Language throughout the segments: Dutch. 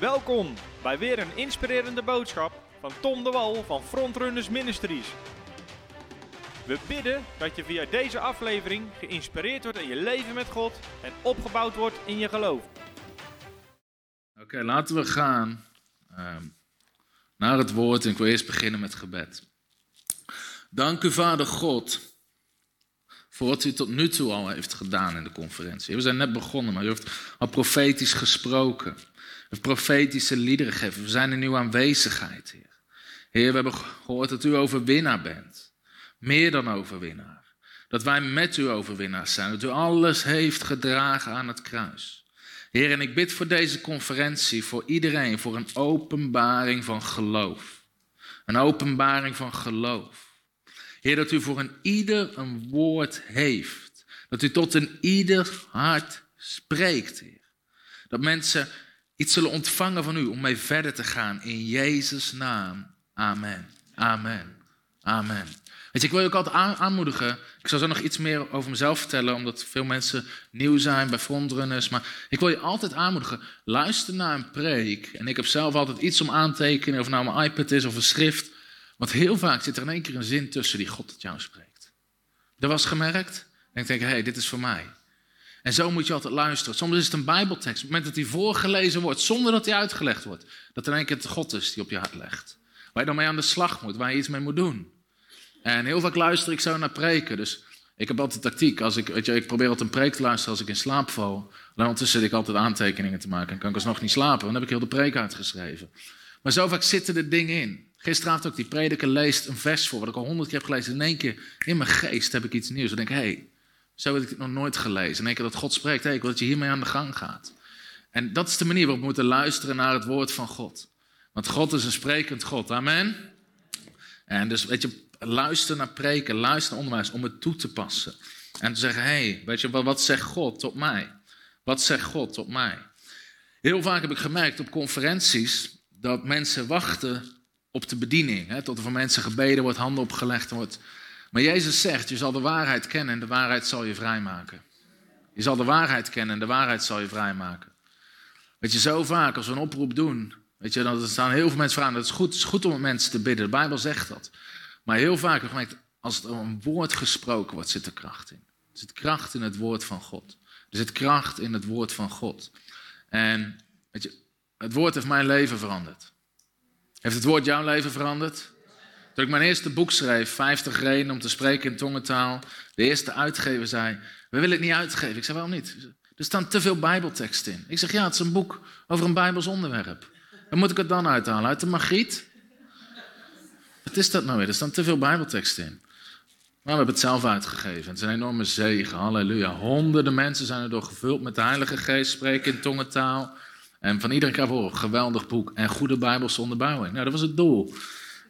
Welkom bij weer een inspirerende boodschap van Tom de Wal van Frontrunners Ministries. We bidden dat je via deze aflevering geïnspireerd wordt in je leven met God en opgebouwd wordt in je geloof. Oké, laten we gaan ehm, naar het woord en ik wil eerst beginnen met gebed. Dank u, Vader God, voor wat u tot nu toe al heeft gedaan in de conferentie. We zijn net begonnen, maar u heeft al profetisch gesproken. Heeft profetische liederen gegeven. We zijn in uw aanwezigheid, Heer. Heer, we hebben gehoord dat u overwinnaar bent. Meer dan overwinnaar. Dat wij met u overwinnaars zijn. Dat u alles heeft gedragen aan het kruis. Heer, en ik bid voor deze conferentie, voor iedereen, voor een openbaring van geloof. Een openbaring van geloof. Heer, dat u voor een ieder een woord heeft. Dat u tot een ieder hart spreekt, Heer. Dat mensen iets zullen ontvangen van u om mee verder te gaan. In Jezus' naam. Amen. Amen. Amen. Weet je, ik wil je ook altijd aanmoedigen. Ik zal zo nog iets meer over mezelf vertellen, omdat veel mensen nieuw zijn bij frontrunners. Maar ik wil je altijd aanmoedigen. Luister naar een preek. En ik heb zelf altijd iets om aantekenen, of nou mijn iPad is of een schrift. Want heel vaak zit er in één keer een zin tussen die God tot jou spreekt. Dat was gemerkt. En ik denk, hé, hey, dit is voor mij. En zo moet je altijd luisteren. Soms is het een Bijbeltekst. Op het moment dat die voorgelezen wordt, zonder dat die uitgelegd wordt, dat er één keer het God is die op je hart legt. Waar je dan mee aan de slag moet, waar je iets mee moet doen. En heel vaak luister ik zo naar preken. Dus ik heb altijd tactiek. Als ik, weet je, ik probeer altijd een preek te luisteren als ik in slaap val. Dan ondertussen zit ik altijd aantekeningen te maken. En kan ik alsnog niet slapen, dan heb ik heel de preek uitgeschreven. Maar zo vaak zitten er dingen in. Gisteravond ook die prediker leest een vers voor, wat ik al honderd keer heb gelezen. In één keer in mijn geest heb ik iets nieuws. Ik denk, hé, hey, zo heb ik het nog nooit gelezen. Één keer dat God spreekt, hey, ik wil dat je hiermee aan de gang gaat. En dat is de manier waarop we moeten luisteren naar het woord van God. Want God is een sprekend God, amen. En dus, weet je, luister naar preken, luister naar onderwijs om het toe te passen. En te zeggen, hé, weet je, wat zegt God tot mij? Wat zegt God tot mij? Heel vaak heb ik gemerkt op conferenties dat mensen wachten op de bediening. Hè, tot er van mensen gebeden wordt, handen opgelegd wordt. Maar Jezus zegt, je zal de waarheid kennen en de waarheid zal je vrijmaken. Je zal de waarheid kennen en de waarheid zal je vrijmaken. Weet je, zo vaak als we een oproep doen, weet je, dan staan heel veel mensen vragen, dat is goed, het is goed om mensen te bidden. De Bijbel zegt dat. Maar heel vaak heb ik als er een woord gesproken wordt, zit er kracht in. Er zit kracht in het woord van God. Er zit kracht in het woord van God. En weet je, het woord heeft mijn leven veranderd. Heeft het woord jouw leven veranderd? Toen ik mijn eerste boek schreef, 50 redenen om te spreken in tongentaal, de eerste uitgever zei, we willen het niet uitgeven. Ik zei, waarom niet? Er staan te veel bijbelteksten in. Ik zeg, ja, het is een boek over een bijbels onderwerp. Waar moet ik het dan uithalen? Uit de magiet? Wat is dat nou weer? Er staan te veel bijbelteksten in. Maar we hebben het zelf uitgegeven. Het is een enorme zegen, halleluja. Honderden mensen zijn erdoor gevuld met de Heilige Geest, spreken in tongentaal. En van krijgen we horen, geweldig boek en goede bijbelse onderbouwing. Nou, dat was het doel.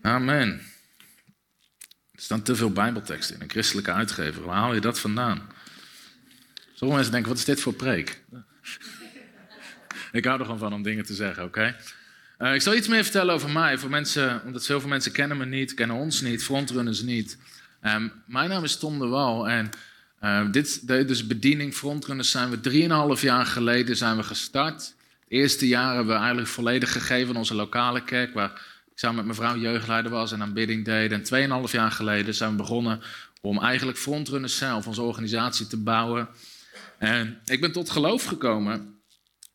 Amen. Er staan te veel bijbelteksten in een christelijke uitgever. Waar haal je dat vandaan? Sommige mensen denken, wat is dit voor preek? ik hou er gewoon van om dingen te zeggen, oké? Eh, ik zal iets meer vertellen over mij, voor mensen, omdat veel mensen kennen me niet, kennen ons niet, frontrunners niet. Um, mijn naam is Tom de Wal en uh, dit, dus bediening frontrunners zijn we drieënhalf jaar geleden zijn we gestart. Het eerste jaar hebben we eigenlijk volledig gegeven aan onze lokale kerk, waar ik samen met mijn vrouw jeugdleider was en aanbidding deed. En tweeënhalf jaar geleden zijn we begonnen om eigenlijk frontrunners zelf, onze organisatie te bouwen. En ik ben tot geloof gekomen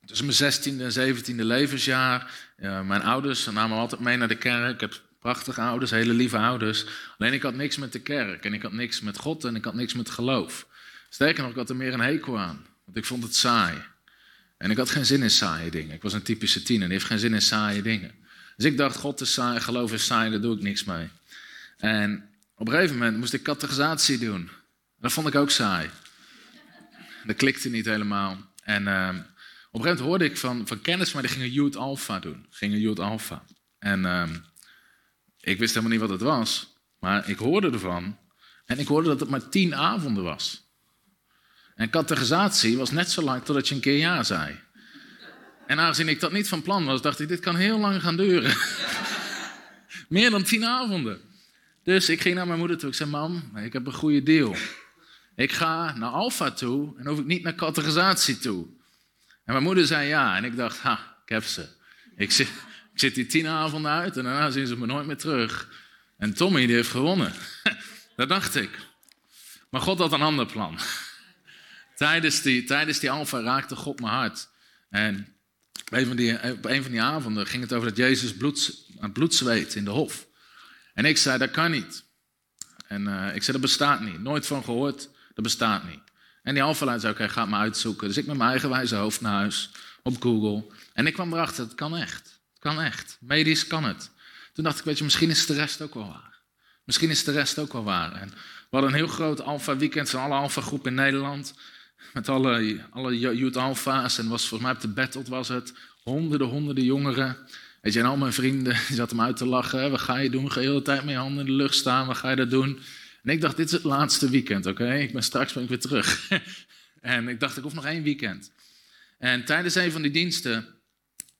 tussen mijn 16e en 17e levensjaar. mijn ouders namen altijd mee naar de kerk. Ik heb prachtige ouders, hele lieve ouders. Alleen ik had niks met de kerk en ik had niks met God en ik had niks met geloof. Sterker nog, ik had er meer een hekel aan, want ik vond het saai. En ik had geen zin in saaie dingen. Ik was een typische tiener, die heeft geen zin in saaie dingen. Dus ik dacht, God is saai, geloof is saai, daar doe ik niks mee. En op een gegeven moment moest ik categorisatie doen. Dat vond ik ook saai. Dat klikte niet helemaal. En uh, op een gegeven moment hoorde ik van, van kennis, maar die gingen Youth Alpha doen. Gingen Youth Alpha. En uh, ik wist helemaal niet wat het was. Maar ik hoorde ervan. En ik hoorde dat het maar tien avonden was. En categorisatie was net zo lang totdat je een keer ja zei. En aangezien ik dat niet van plan was, dacht ik, dit kan heel lang gaan duren. Meer dan tien avonden. Dus ik ging naar mijn moeder toe. Ik zei, mam, ik heb een goede deal. Ik ga naar Alpha toe en hoef ik niet naar categorisatie toe. En mijn moeder zei ja. En ik dacht, ha, ik heb ze. Ik zit, ik zit die tien avonden uit en daarna zien ze me nooit meer terug. En Tommy die heeft gewonnen. Dat dacht ik. Maar God had een ander plan. Tijdens die, tijdens die alfa raakte God mijn hart. En op een, van die, op van die avonden ging het over dat Jezus bloed, bloed zweet in de hof. En ik zei, dat kan niet. En uh, ik zei, dat bestaat niet. Nooit van gehoord, dat bestaat niet. En die alfa zei, oké, ga het maar uitzoeken. Dus ik met mijn eigen wijze hoofd naar huis, op Google. En ik kwam erachter, het kan echt. Het kan echt. Medisch kan het. Toen dacht ik, weet je, misschien is de rest ook wel waar. Misschien is de rest ook wel waar. En we hadden een heel groot alfa-weekend van alle alfa-groep in Nederland. Met alle, alle youth. En was, volgens mij op de battle was het. Honderden, honderden jongeren. Weet je, en al mijn vrienden die zaten me uit te lachen. Wat ga je doen? Ga de hele tijd met je handen in de lucht staan? Wat ga je dat doen? En ik dacht, dit is het laatste weekend, oké? Ik ben straks ben ik weer terug. en ik dacht, ik hoef nog één weekend. En tijdens een van die diensten,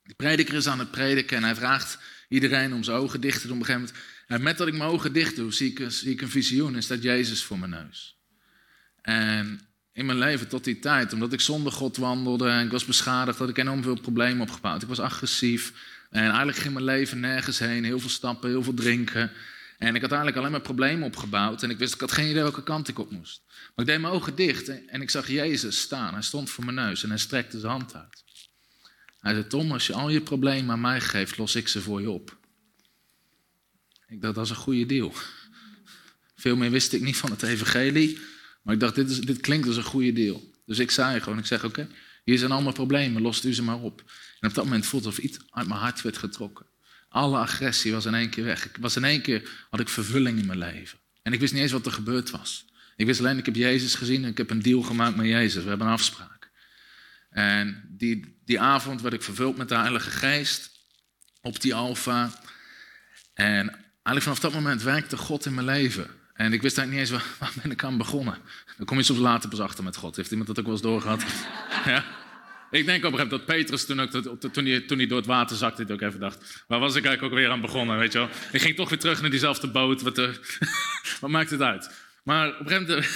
de prediker is aan het prediken en hij vraagt iedereen om zijn ogen dicht te doen op een gegeven moment. En met dat ik mijn ogen dicht doe, zie ik, zie ik een visioen en staat Jezus voor mijn neus. En in mijn leven tot die tijd, omdat ik zonder God wandelde en ik was beschadigd, had ik enorm veel problemen opgebouwd. Ik was agressief en eigenlijk ging mijn leven nergens heen, heel veel stappen, heel veel drinken. En ik had eigenlijk alleen maar problemen opgebouwd en ik wist, ik had geen idee welke kant ik op moest. Maar ik deed mijn ogen dicht en ik zag Jezus staan. Hij stond voor mijn neus en hij strekte zijn hand uit. Hij zei, Tom, als je al je problemen aan mij geeft, los ik ze voor je op. Ik dacht, dat is een goede deal. Veel meer wist ik niet van het evangelie, maar ik dacht, dit, is, dit klinkt als een goede deal. Dus ik zei gewoon, ik zeg, oké, hier zijn allemaal problemen, lost u ze maar op. En op dat moment voelde of iets uit mijn hart werd getrokken. Alle agressie was in één keer weg. Was in één keer had ik vervulling in mijn leven. En ik wist niet eens wat er gebeurd was. Ik wist alleen, ik heb Jezus gezien en ik heb een deal gemaakt met Jezus. We hebben een afspraak. En die, die avond werd ik vervuld met de Heilige Geest op die Alfa. En eigenlijk vanaf dat moment werkte God in mijn leven. En ik wist eigenlijk niet eens waar, waar ben ik aan begonnen. Dan kom je soms later pas achter met God. Heeft iemand dat ook wel eens doorgehad? ja? Ik denk op een gegeven moment dat Petrus toen, ook, toen, hij, toen hij door het water zakte, ook even dacht, waar was ik eigenlijk ook weer aan begonnen, weet je wel. Ik ging toch weer terug naar diezelfde boot, wat, uh, wat maakt het uit? Maar op een gegeven moment,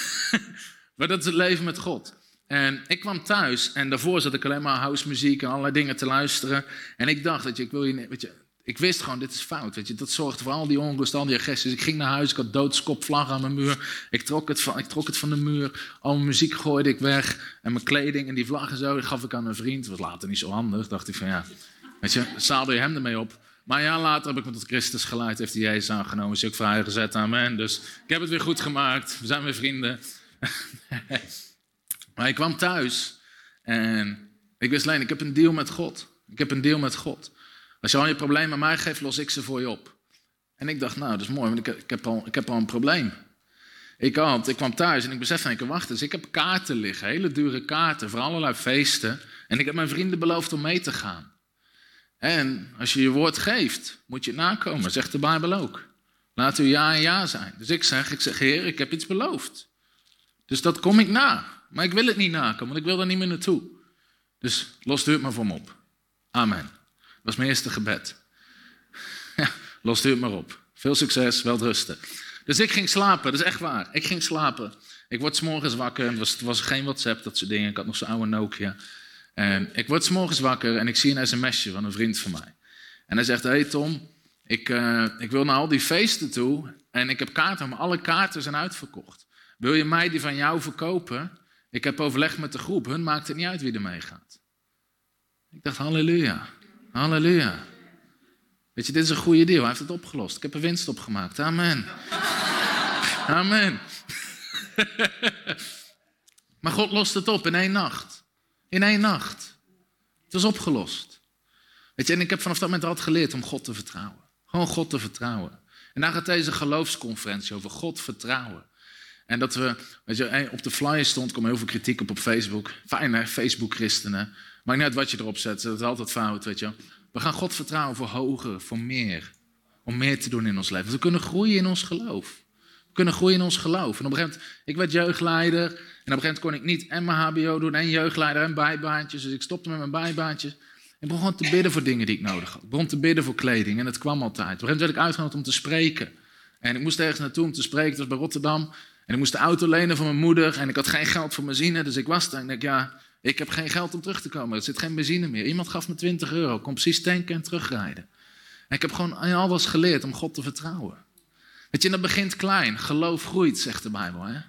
maar dat is het leven met God. En ik kwam thuis en daarvoor zat ik alleen maar house muziek en allerlei dingen te luisteren. En ik dacht, dat je, ik wil je, weet je, ik wist gewoon, dit is fout. Weet je. Dat zorgde voor al die onrust, al die agressies. Ik ging naar huis, ik had doodskopvlag aan mijn muur. Ik trok, het van, ik trok het van de muur. Al mijn muziek gooide ik weg. En mijn kleding en die vlaggen zo, die gaf ik aan een vriend. Dat was later niet zo handig. Dacht ik van ja, weet je, zadel je hem ermee op. Maar ja, later heb ik me tot Christus geleid. Heeft hij Jezus aangenomen, is hij ook vrijgezet. Amen. Dus ik heb het weer goed gemaakt. We zijn weer vrienden. maar ik kwam thuis en ik wist alleen, ik heb een deal met God. Ik heb een deal met God. Als je al je problemen mij geeft, los ik ze voor je op. En ik dacht, nou, dat is mooi, want ik, heb, al, ik heb al een probleem. Ik, had, ik kwam thuis en ik besefte, ik wacht eens, ik heb kaarten liggen, hele dure kaarten voor allerlei feesten. En ik heb mijn vrienden beloofd om mee te gaan. En als je je woord geeft, moet je het nakomen, zegt de Bijbel ook. Laat u ja en ja zijn. Dus ik zeg, ik zeg, heer, ik heb iets beloofd. Dus dat kom ik na. Maar ik wil het niet nakomen, want ik wil er niet meer naartoe. Dus los u het maar voor me op. Amen was mijn eerste gebed. Ja, los het maar op. Veel succes, wel rusten. Dus ik ging slapen, dat is echt waar. Ik ging slapen. Ik word s'morgens wakker. Het was, geen WhatsApp, dat soort dingen. Ik had nog zo'n oude Nokia. En ik word s'morgens wakker en ik zie een sms'je van een vriend van mij. En hij zegt, hey Tom, ik, uh, ik wil naar al die feesten toe en ik heb kaarten, maar alle kaarten zijn uitverkocht. Wil je mij die van jou verkopen? Ik heb overlegd met de groep, hun maakt het niet uit wie er mee gaat. Ik dacht, halleluja. Halleluja. Weet je, dit is een goede deal. Hij heeft het opgelost. Ik heb er winst opgemaakt. Amen. Amen. maar God lost het op in één nacht. In één nacht. Het is opgelost. Weet je, en ik heb vanaf dat moment altijd geleerd om God te vertrouwen. Gewoon God te vertrouwen. En daar gaat deze geloofsconferentie over God vertrouwen. En dat we, weet je, op de flyer stond, kwam heel veel kritiek op op Facebook. Fijn hè, Facebook-christenen. Maar net wat je erop zet, dat is altijd fout, weet je. We gaan God vertrouwen voor hoger, voor meer. Om meer te doen in ons leven. We kunnen groeien in ons geloof. We kunnen groeien in ons geloof. En op een gegeven moment, ik werd jeugdleider. En op een gegeven moment kon ik niet en mijn HBO doen en jeugdleider en bijbaantjes. Dus ik stopte met mijn bijbaantjes. Ik begon te bidden voor dingen die ik nodig had. Ik begon te bidden voor kleding en het kwam altijd. Op een gegeven moment werd ik uitgenodigd om te spreken. En ik moest ergens naartoe om te spreken, dat was bij Rotterdam. En ik moest de auto lenen van mijn moeder en ik had geen geld voor mijn. Dus ik was daar en ik dacht, ja, Ik heb geen geld om terug te komen. Er zit geen benzine meer. Iemand gaf me 20 euro. Kon precies tanken en terugrijden. En ik heb gewoon alles geleerd om God te vertrouwen. Weet je, dat begint klein. Geloof groeit, zegt de Bijbel. Hè?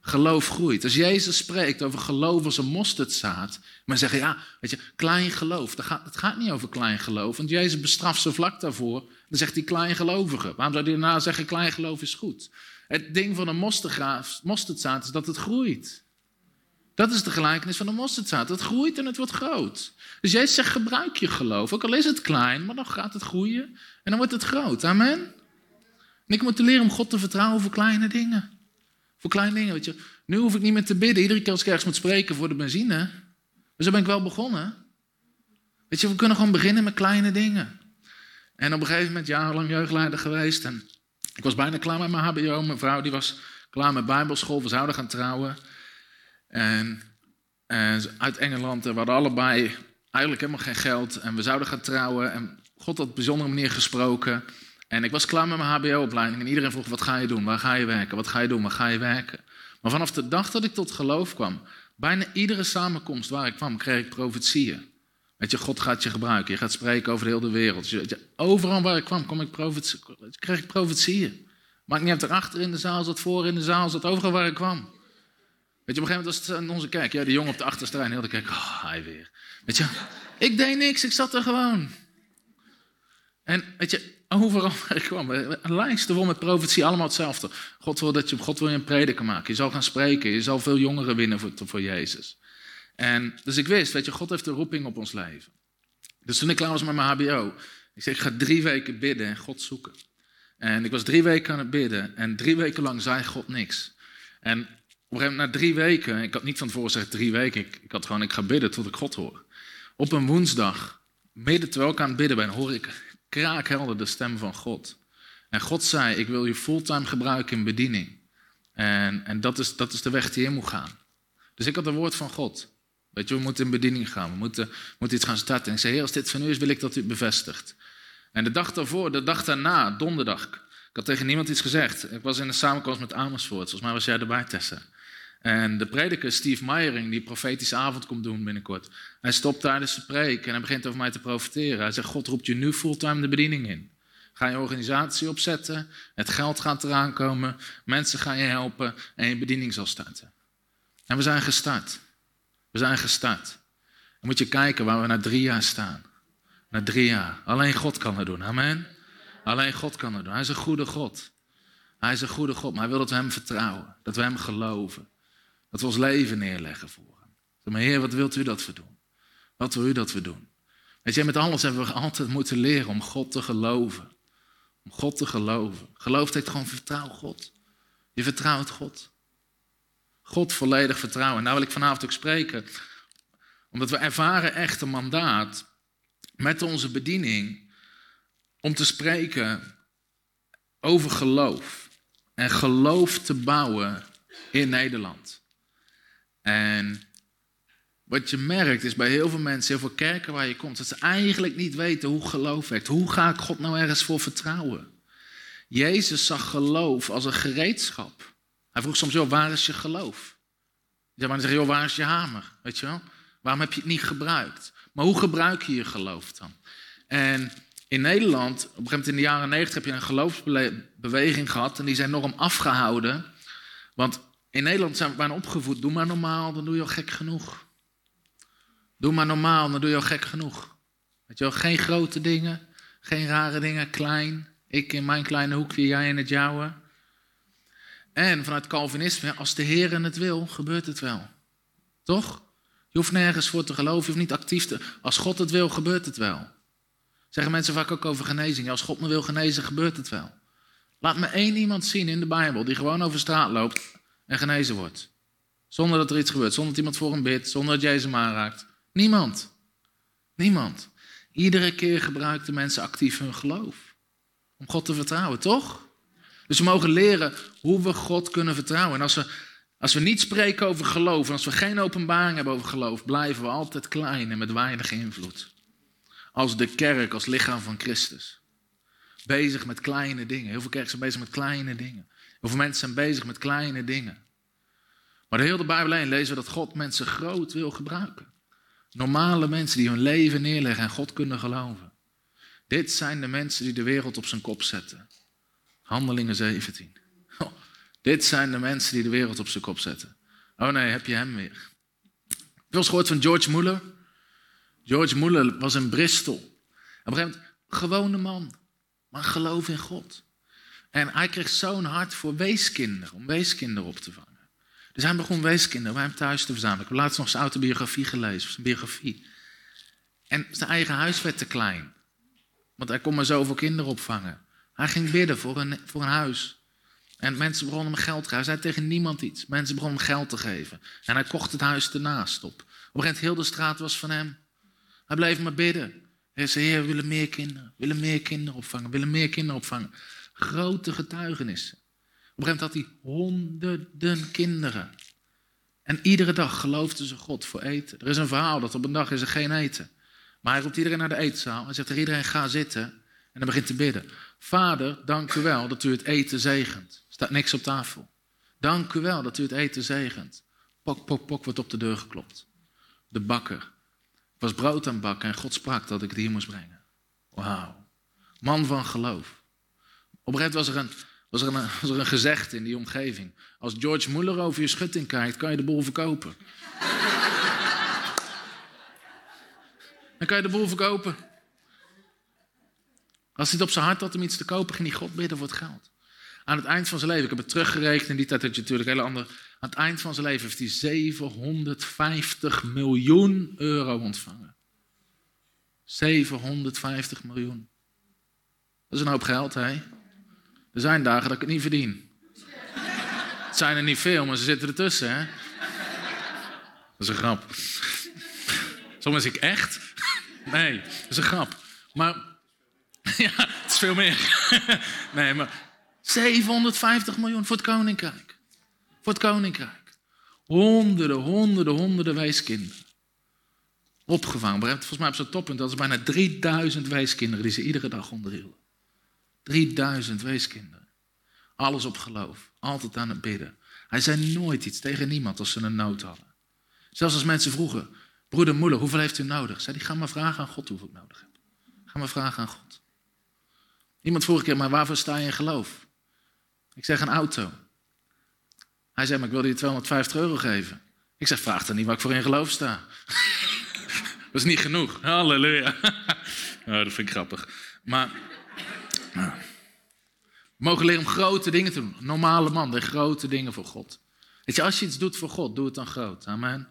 Geloof groeit. Als Jezus spreekt over geloof als een mosterdzaad. Maar zeggen, ja, weet je, klein geloof. Het gaat, gaat niet over klein geloof. Want Jezus bestraft ze vlak daarvoor. Dan zegt hij klein gelovigen. Waarom zou hij daarna zeggen, klein geloof is goed? Het ding van een mosterdzaad is dat het groeit. Dat is de gelijkenis van de mosterdzaad. Het groeit en het wordt groot. Dus Jezus zegt, gebruik je geloof. Ook al is het klein, maar dan gaat het groeien. En dan wordt het groot. Amen. En ik moet leren om God te vertrouwen voor kleine dingen. Voor kleine dingen, weet je. Nu hoef ik niet meer te bidden. Iedere keer als ik ergens moet spreken voor de benzine. Dus zo ben ik wel begonnen. Weet je, we kunnen gewoon beginnen met kleine dingen. En op een gegeven moment, jarenlang jeugdleider geweest. En ik was bijna klaar met mijn HBO. Mijn vrouw die was klaar met bijbelschool. We zouden gaan trouwen. En, en uit Engeland. We hadden allebei eigenlijk helemaal geen geld. En we zouden gaan trouwen. En God had op een bijzondere manier gesproken. En ik was klaar met mijn HBO-opleiding. En iedereen vroeg: wat ga je doen? Waar ga je werken? Wat ga je doen? Waar ga je werken? Maar vanaf de dag dat ik tot geloof kwam, bijna iedere samenkomst waar ik kwam, kreeg ik profetieën. Weet je, God gaat je gebruiken. Je gaat spreken over de hele wereld. Je, overal waar ik kwam, kom ik kreeg ik profetieën. Maakt niet uit, erachter in de zaal zat, voor in de zaal zat, overal waar ik kwam. Weet je, op een gegeven moment was het in onze kerk. Ja, de jongen op de achterste rij, heel de. Oh, hij weer. Weet je, ik deed niks, ik zat er gewoon. En weet je, overal waar ik kwam, een lijst vol met profetie, allemaal hetzelfde. God wil, dat je, God wil je een prediker maken. Je zal gaan spreken, je zal veel jongeren winnen voor, voor Jezus. En, dus ik wist, weet je, God heeft een roeping op ons leven. Dus toen ik klaar was met mijn HBO, ik zei, ik ga drie weken bidden en God zoeken. En ik was drie weken aan het bidden en drie weken lang zei God niks. En een na drie weken, ik had niet van tevoren gezegd drie weken, ik, ik had gewoon, ik ga bidden tot ik God hoor. Op een woensdag, midden terwijl ik aan het bidden ben, hoor ik kraakhelder de stem van God. En God zei, ik wil je fulltime gebruiken in bediening. En, en dat, is, dat is de weg die je in moet gaan. Dus ik had een woord van God. Weet je, we moeten in bediening gaan. We moeten, moeten iets gaan starten. En ik zei, heer, als dit van u is, wil ik dat u het bevestigt. En de dag daarvoor, de dag daarna, donderdag, ik had tegen niemand iets gezegd. Ik was in een samenkomst met Amersfoort. Volgens mij was jij erbij, Tessa. En de prediker Steve Meyering, die profetische avond komt doen binnenkort. Hij stopt tijdens de preek en hij begint over mij te profiteren. Hij zegt, God roept je nu fulltime de bediening in. Ga je organisatie opzetten, het geld gaat eraan komen, mensen gaan je helpen en je bediening zal starten. En we zijn gestart. We zijn gestart. Dan moet je kijken waar we na drie jaar staan. Na drie jaar. Alleen God kan het doen. Amen. Alleen God kan het doen. Hij is een goede God. Hij is een goede God, maar hij wil dat we hem vertrouwen. Dat we hem geloven. Dat we ons leven neerleggen voor hem. Maar Heer, wat wilt u dat we doen? Wat wil u dat we doen? Weet je, met alles hebben we altijd moeten leren om God te geloven. Om God te geloven. Geloof heeft gewoon vertrouw God. Je vertrouwt God. God volledig vertrouwen. En daar wil ik vanavond ook spreken. Omdat we ervaren echt een mandaat met onze bediening om te spreken over geloof. En geloof te bouwen in Nederland. En wat je merkt is bij heel veel mensen, heel veel kerken waar je komt, dat ze eigenlijk niet weten hoe geloof werkt. Hoe ga ik God nou ergens voor vertrouwen? Jezus zag geloof als een gereedschap. Hij vroeg soms, joh, waar is je geloof? Ja, maar dan zeg joh, waar is je hamer? Weet je wel? Waarom heb je het niet gebruikt? Maar hoe gebruik je je geloof dan? En in Nederland, op een gegeven moment in de jaren negentig, heb je een geloofsbeweging gehad en die zijn enorm afgehouden. Want in Nederland zijn we opgevoed. Doe maar normaal, dan doe je al gek genoeg. Doe maar normaal, dan doe je al gek genoeg. Weet je wel, geen grote dingen, geen rare dingen, klein. Ik in mijn kleine hoekje, jij in het jouwe. En vanuit Calvinisme, als de Heer het wil, gebeurt het wel. Toch? Je hoeft nergens voor te geloven, je hoeft niet actief te... Als God het wil, gebeurt het wel. Zeggen mensen vaak ook over genezing. als God me wil genezen, gebeurt het wel. Laat me één iemand zien in de Bijbel die gewoon over straat loopt en genezen wordt. Zonder dat er iets gebeurt, zonder dat iemand voor hem bidt, zonder dat jij ze aanraakt. Niemand. Niemand. Iedere keer gebruiken mensen actief hun geloof. Om God te vertrouwen, toch? Dus we mogen leren hoe we God kunnen vertrouwen. En als we, als we niet spreken over geloof, en als we geen openbaring hebben over geloof, blijven we altijd klein en met weinig invloed. Als de kerk, als lichaam van Christus. Bezig met kleine dingen. Heel veel kerken zijn bezig met kleine dingen. Hoeveel mensen zijn bezig met kleine dingen. Maar de hele Bijbel lezen we dat God mensen groot wil gebruiken. Normale mensen die hun leven neerleggen en God kunnen geloven. Dit zijn de mensen die de wereld op zijn kop zetten. Handelingen 17. Oh, dit zijn de mensen die de wereld op zijn kop zetten. Oh nee, heb je hem weer. Heb je eens gehoord van George Muller? George Muller was in Bristol. Op een gegeven moment, gewone man, maar geloof in God. En hij kreeg zo'n hart voor weeskinderen, om weeskinderen op te vangen. Dus hij begon weeskinderen bij hem thuis te verzamelen. Ik heb laatst nog zijn autobiografie gelezen, zijn biografie. En zijn eigen huis werd te klein. Want hij kon maar zoveel kinderen opvangen. Hij ging bidden voor een, voor een huis. En mensen begonnen hem geld te geven. Hij zei tegen niemand iets. Mensen begonnen hem geld te geven. En hij kocht het huis ernaast op. Op een gegeven moment, heel de straat was van hem. Hij bleef maar bidden. Hij zei, heer, we willen meer kinderen. We willen meer kinderen opvangen. We willen meer kinderen opvangen. Grote getuigenissen. Op een gegeven moment had hij honderden kinderen. En iedere dag geloofden ze God voor eten. Er is een verhaal dat op een dag is er geen eten. Maar hij roept iedereen naar de eetzaal. Hij zegt tegen iedereen, ga zitten. En dan begint te bidden. Vader, dank u wel dat u het eten zegent. Er staat niks op tafel. Dank u wel dat u het eten zegent. Pok, pok, pok wordt op de deur geklopt. De bakker. Ik was brood aan bakken en God sprak dat ik het hier moest brengen. Wauw. Man van geloof. Op een was er een, was er een, was er een in die omgeving. Als George Muller over je schutting kijkt, kan je de boel verkopen. Dan kan je de boel verkopen. Als hij het op zijn hart had om iets te kopen, ging hij God bidden voor het geld. Aan het eind van zijn leven, ik heb het teruggerekend, in die tijd had je natuurlijk hele andere. Aan het eind van zijn leven heeft hij 750 miljoen euro ontvangen. 750 miljoen. Dat is een hoop geld, hè? Er zijn dagen dat ik het niet verdien. Het zijn er niet veel, maar ze zitten ertussen, hè? Dat is een grap. Soms ik echt. Nee, dat is een grap. Maar ja, het is veel meer. Nee, maar 750 miljoen voor het koninkrijk. Voor het koninkrijk. Honderden, honderden, honderden weeskinderen. Opgevangen. Volgens mij op zijn toppunt dat is bijna 3000 weeskinderen die ze iedere dag onderhielden. 3000 weeskinderen. Alles op geloof. Altijd aan het bidden. Hij zei nooit iets tegen niemand als ze een nood hadden. Zelfs als mensen vroegen, broeder, moeder, hoeveel heeft u nodig? Zei hij, ga maar vragen aan God hoeveel ik nodig heb. Ga maar vragen aan God. Iemand vroeg een keer, maar waarvoor sta je in geloof? Ik zeg een auto. Hij zei, maar ik wilde je 250 euro geven. Ik zeg, vraag dan niet waar ik voor in geloof sta. dat is niet genoeg. Halleluja. oh, dat vind ik grappig. Maar we mogen leren om grote dingen te doen. Normale man, de grote dingen voor God. Weet je, als je iets doet voor God, doe het dan groot. Amen.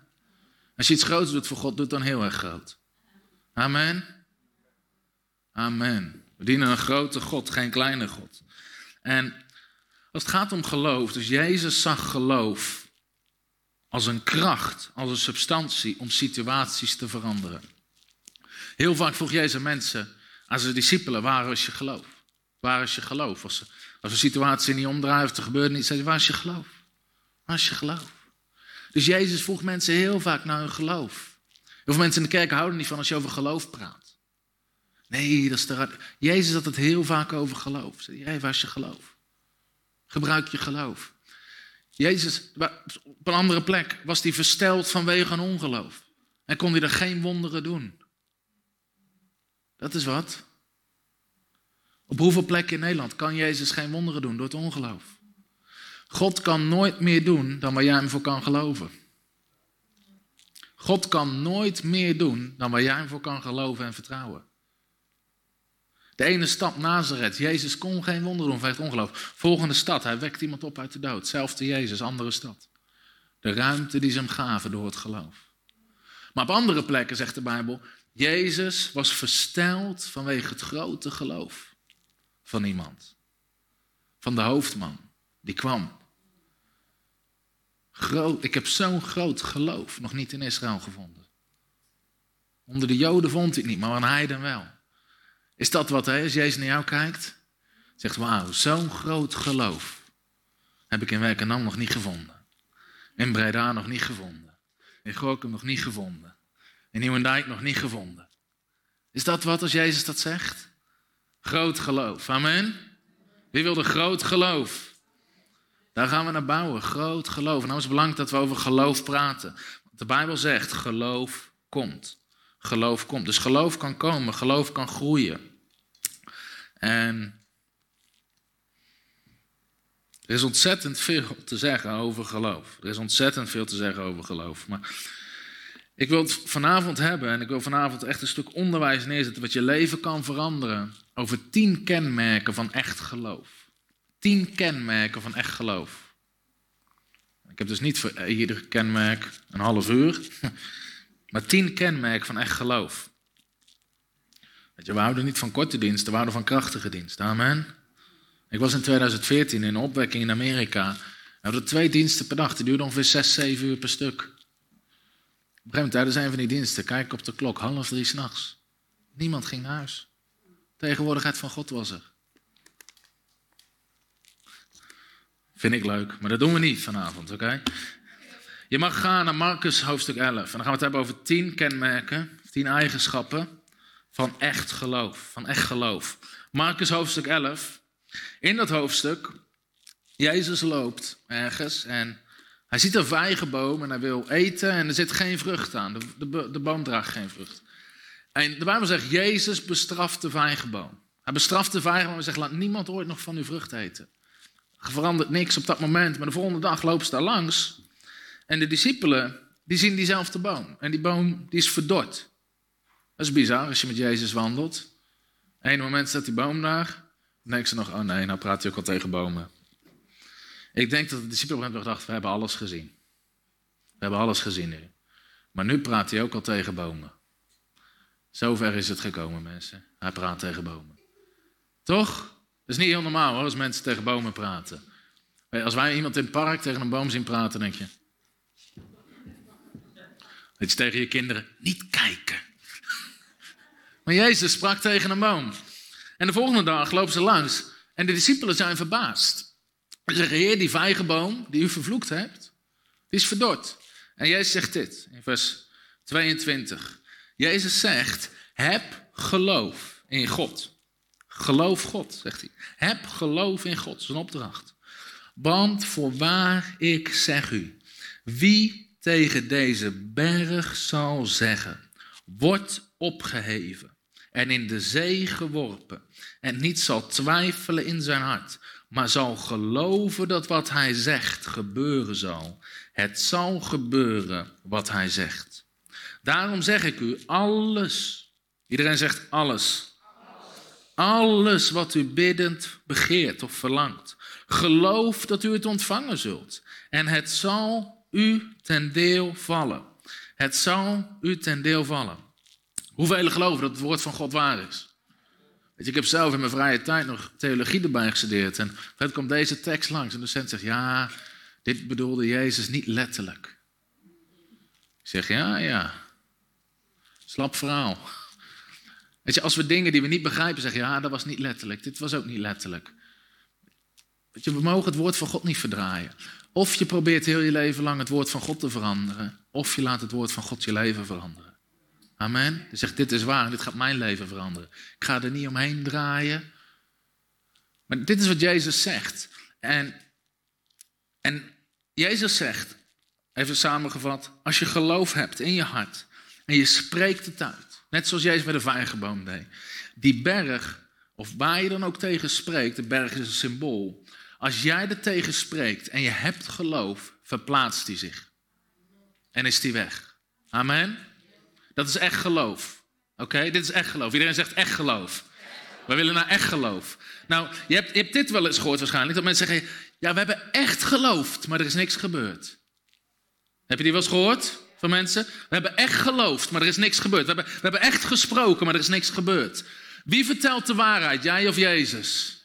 Als je iets groots doet voor God, doe het dan heel erg groot. Amen. Amen. We dienen een grote God, geen kleine God. En als het gaat om geloof, dus Jezus zag geloof als een kracht, als een substantie om situaties te veranderen. Heel vaak vroeg Jezus mensen aan zijn discipelen, waar is je geloof? Waar is je geloof? Als, als een situatie niet omdraait of er gebeurt niet, zei hij, waar is je geloof? Waar is je geloof? Dus Jezus vroeg mensen heel vaak naar hun geloof. Heel veel mensen in de kerk houden niet van als je over geloof praat. Nee, dat is te Jezus had het heel vaak over geloof. Zei hij, waar is je geloof? Gebruik je geloof. Jezus, op een andere plek, was hij versteld vanwege een ongeloof. En kon hij er geen wonderen doen. Dat is wat. Op hoeveel plekken in Nederland kan Jezus geen wonderen doen door het ongeloof? God kan nooit meer doen dan waar jij hem voor kan geloven. God kan nooit meer doen dan waar jij hem voor kan geloven en vertrouwen. De ene stad, Nazareth. Jezus kon geen wonder doen vanwege ongeloof. Volgende stad, hij wekt iemand op uit de dood. Zelfde Jezus, andere stad. De ruimte die ze hem gaven door het geloof. Maar op andere plekken zegt de Bijbel, Jezus was versteld vanwege het grote geloof van iemand. Van de hoofdman, die kwam. Groot, ik heb zo'n groot geloof nog niet in Israël gevonden. Onder de Joden vond ik niet, maar aan heiden wel. Is dat wat, hè? als Jezus naar jou kijkt? Zegt, wauw, zo'n groot geloof heb ik in Werkenam nog niet gevonden. In Breda nog niet gevonden. In Gorkum nog niet gevonden. In Nieuwendijk nog niet gevonden. Is dat wat als Jezus dat zegt? Groot geloof. Amen. Wie wil de groot geloof? Daar gaan we naar bouwen. Groot geloof. Nou is het belangrijk dat we over geloof praten. De Bijbel zegt: geloof komt. Geloof komt. Dus geloof kan komen, geloof kan groeien. En er is ontzettend veel te zeggen over geloof. Er is ontzettend veel te zeggen over geloof. Maar ik wil het vanavond hebben en ik wil vanavond echt een stuk onderwijs neerzetten wat je leven kan veranderen. Over tien kenmerken van echt geloof. Tien kenmerken van echt geloof. Ik heb dus niet voor ieder kenmerk een half uur, maar tien kenmerken van echt geloof. Weet je, we houden niet van korte diensten, we houden van krachtige diensten. Amen. Ik was in 2014 in een opwekking in Amerika. We hadden twee diensten per dag, die duurden ongeveer zes, zeven uur per stuk. Op een gegeven moment tijdens een van die diensten, kijk op de klok, half drie s'nachts. Niemand ging naar huis. Tegenwoordigheid van God was er. Vind ik leuk, maar dat doen we niet vanavond, oké? Je mag gaan naar Marcus hoofdstuk 11. En dan gaan we het hebben over tien kenmerken, tien eigenschappen van echt geloof. Van echt geloof. Marcus hoofdstuk 11. In dat hoofdstuk, Jezus loopt ergens en hij ziet een vijgenboom en hij wil eten en er zit geen vrucht aan. De, de, de boom draagt geen vrucht. En de Bijbel zegt, Jezus bestraft de vijgenboom. Hij bestraft de vijgenboom en zegt, laat niemand ooit nog van uw vrucht eten. Er verandert niks op dat moment, maar de volgende dag lopen ze daar langs. En de discipelen, die zien diezelfde boom. En die boom, die is verdord. Dat is bizar als je met Jezus wandelt. Eén moment staat die boom daar. Dan denken ze nog, oh nee, nou praat hij ook al tegen bomen. Ik denk dat de discipelen hebben gedacht, we hebben alles gezien. We hebben alles gezien nu. Maar nu praat hij ook al tegen bomen. Zover is het gekomen, mensen. Hij praat tegen bomen. Toch? Dat is niet heel normaal hoor, als mensen tegen bomen praten. Als wij iemand in het park tegen een boom zien praten, denk je. Dat je tegen je kinderen, niet kijken. Maar Jezus sprak tegen een boom. En de volgende dag lopen ze langs en de discipelen zijn verbaasd. Ze zeggen, heer, die vijgenboom die u vervloekt hebt, die is verdord. En Jezus zegt dit in vers 22. Jezus zegt, heb geloof in God. Geloof God, zegt hij. Heb geloof in God, dat is een opdracht. Want voorwaar ik zeg u, wie tegen deze berg zal zeggen, wordt opgeheven en in de zee geworpen en niet zal twijfelen in zijn hart, maar zal geloven dat wat hij zegt gebeuren zal. Het zal gebeuren wat hij zegt. Daarom zeg ik u, alles, iedereen zegt alles, alles wat u biddend begeert of verlangt, geloof dat u het ontvangen zult. En het zal u ten deel vallen. Het zal u ten deel vallen. Hoeveel geloven dat het woord van God waar is? Weet je, ik heb zelf in mijn vrije tijd nog theologie erbij gestudeerd. En het komt deze tekst langs. En de docent zegt, ja, dit bedoelde Jezus niet letterlijk. Ik zeg, ja, ja. Slap verhaal. Weet je, als we dingen die we niet begrijpen zeggen, ja, dat was niet letterlijk. Dit was ook niet letterlijk. Weet je, we mogen het woord van God niet verdraaien. Of je probeert heel je leven lang het woord van God te veranderen. Of je laat het woord van God je leven veranderen. Amen. Je zegt, dit is waar, dit gaat mijn leven veranderen. Ik ga er niet omheen draaien. Maar dit is wat Jezus zegt. En, en Jezus zegt, even samengevat, als je geloof hebt in je hart en je spreekt het uit, net zoals Jezus bij de vijgenboom deed, die berg, of waar je dan ook tegen spreekt, de berg is een symbool. Als jij er tegen spreekt en je hebt geloof, verplaatst die zich. En is die weg. Amen. Dat is echt geloof. Oké, dit is echt geloof. Iedereen zegt echt geloof. We willen naar echt geloof. Nou, je hebt, je hebt dit wel eens gehoord waarschijnlijk. Dat mensen zeggen, ja, we hebben echt geloofd, maar er is niks gebeurd. Heb je die wel eens gehoord mensen? We hebben echt geloofd, maar er is niks gebeurd. We hebben, we hebben echt gesproken, maar er is niks gebeurd. Wie vertelt de waarheid, jij of Jezus?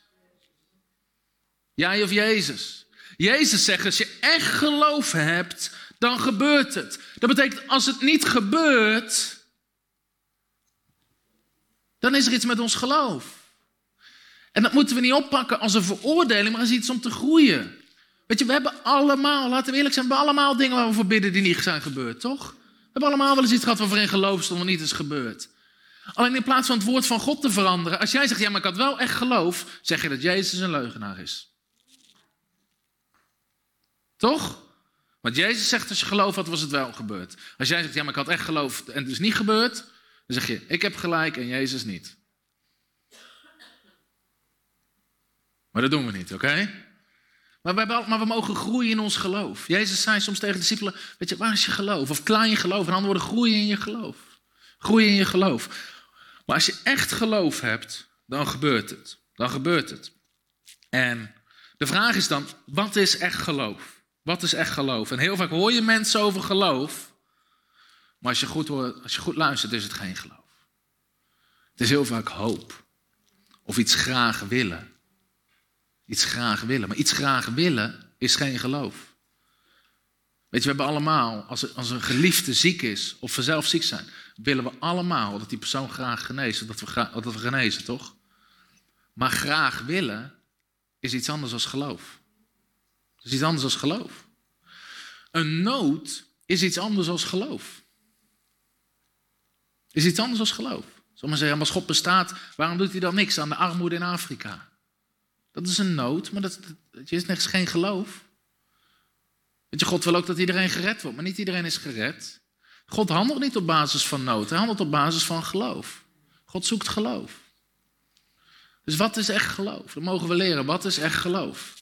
Jij of Jezus? Jezus zegt, als je echt geloof hebt, dan gebeurt het. Dat betekent, als het niet gebeurt, dan is er iets met ons geloof. En dat moeten we niet oppakken als een veroordeling, maar als iets om te groeien. Weet je, we hebben allemaal, laten we eerlijk zijn, we hebben allemaal dingen waar we voor bidden die niet zijn gebeurd, toch? We hebben allemaal wel eens iets gehad waarvoor in geloof stond en niet is gebeurd. Alleen in plaats van het woord van God te veranderen, als jij zegt, ja, maar ik had wel echt geloof, zeg je dat Jezus een leugenaar is. Toch? Want Jezus zegt, als je geloof had, was het wel gebeurd. Als jij zegt, ja, maar ik had echt geloof en het is niet gebeurd, dan zeg je, ik heb gelijk en Jezus niet. Maar dat doen we niet, oké? Maar, maar, we mogen groeien in ons geloof. Jezus zei soms tegen de discipelen, weet je, waar is je geloof? Of klein je geloof, en andere woorden, groeien in je geloof. Groeien in je geloof. Maar als je echt geloof hebt, dan gebeurt het. Dan gebeurt het. En de vraag is dan, wat is echt geloof? Wat is echt geloof? En heel vaak hoor je mensen over geloof, maar als je goed, als je goed luistert, is het geen geloof. Het is heel vaak hoop. Of iets graag willen. Iets graag willen. Maar iets graag willen is geen geloof. Weet je, we hebben allemaal, als, als een geliefde ziek is of we zelf ziek zijn, willen we allemaal dat die persoon graag geneest, dat we, dat we genezen, toch? Maar graag willen is iets anders dan geloof. Het is iets anders dan geloof. Een nood is iets anders dan geloof. Is iets anders dan geloof. Maar zeggen, als God bestaat, waarom doet hij dan niks aan de armoede in Afrika? Dat is een nood, maar dat, dat is niks geen geloof. Weet je, God wil ook dat iedereen gered wordt, maar niet iedereen is gered. God handelt niet op basis van nood, hij handelt op basis van geloof. God zoekt geloof. Dus wat is echt geloof? Dan mogen we leren, wat is echt geloof?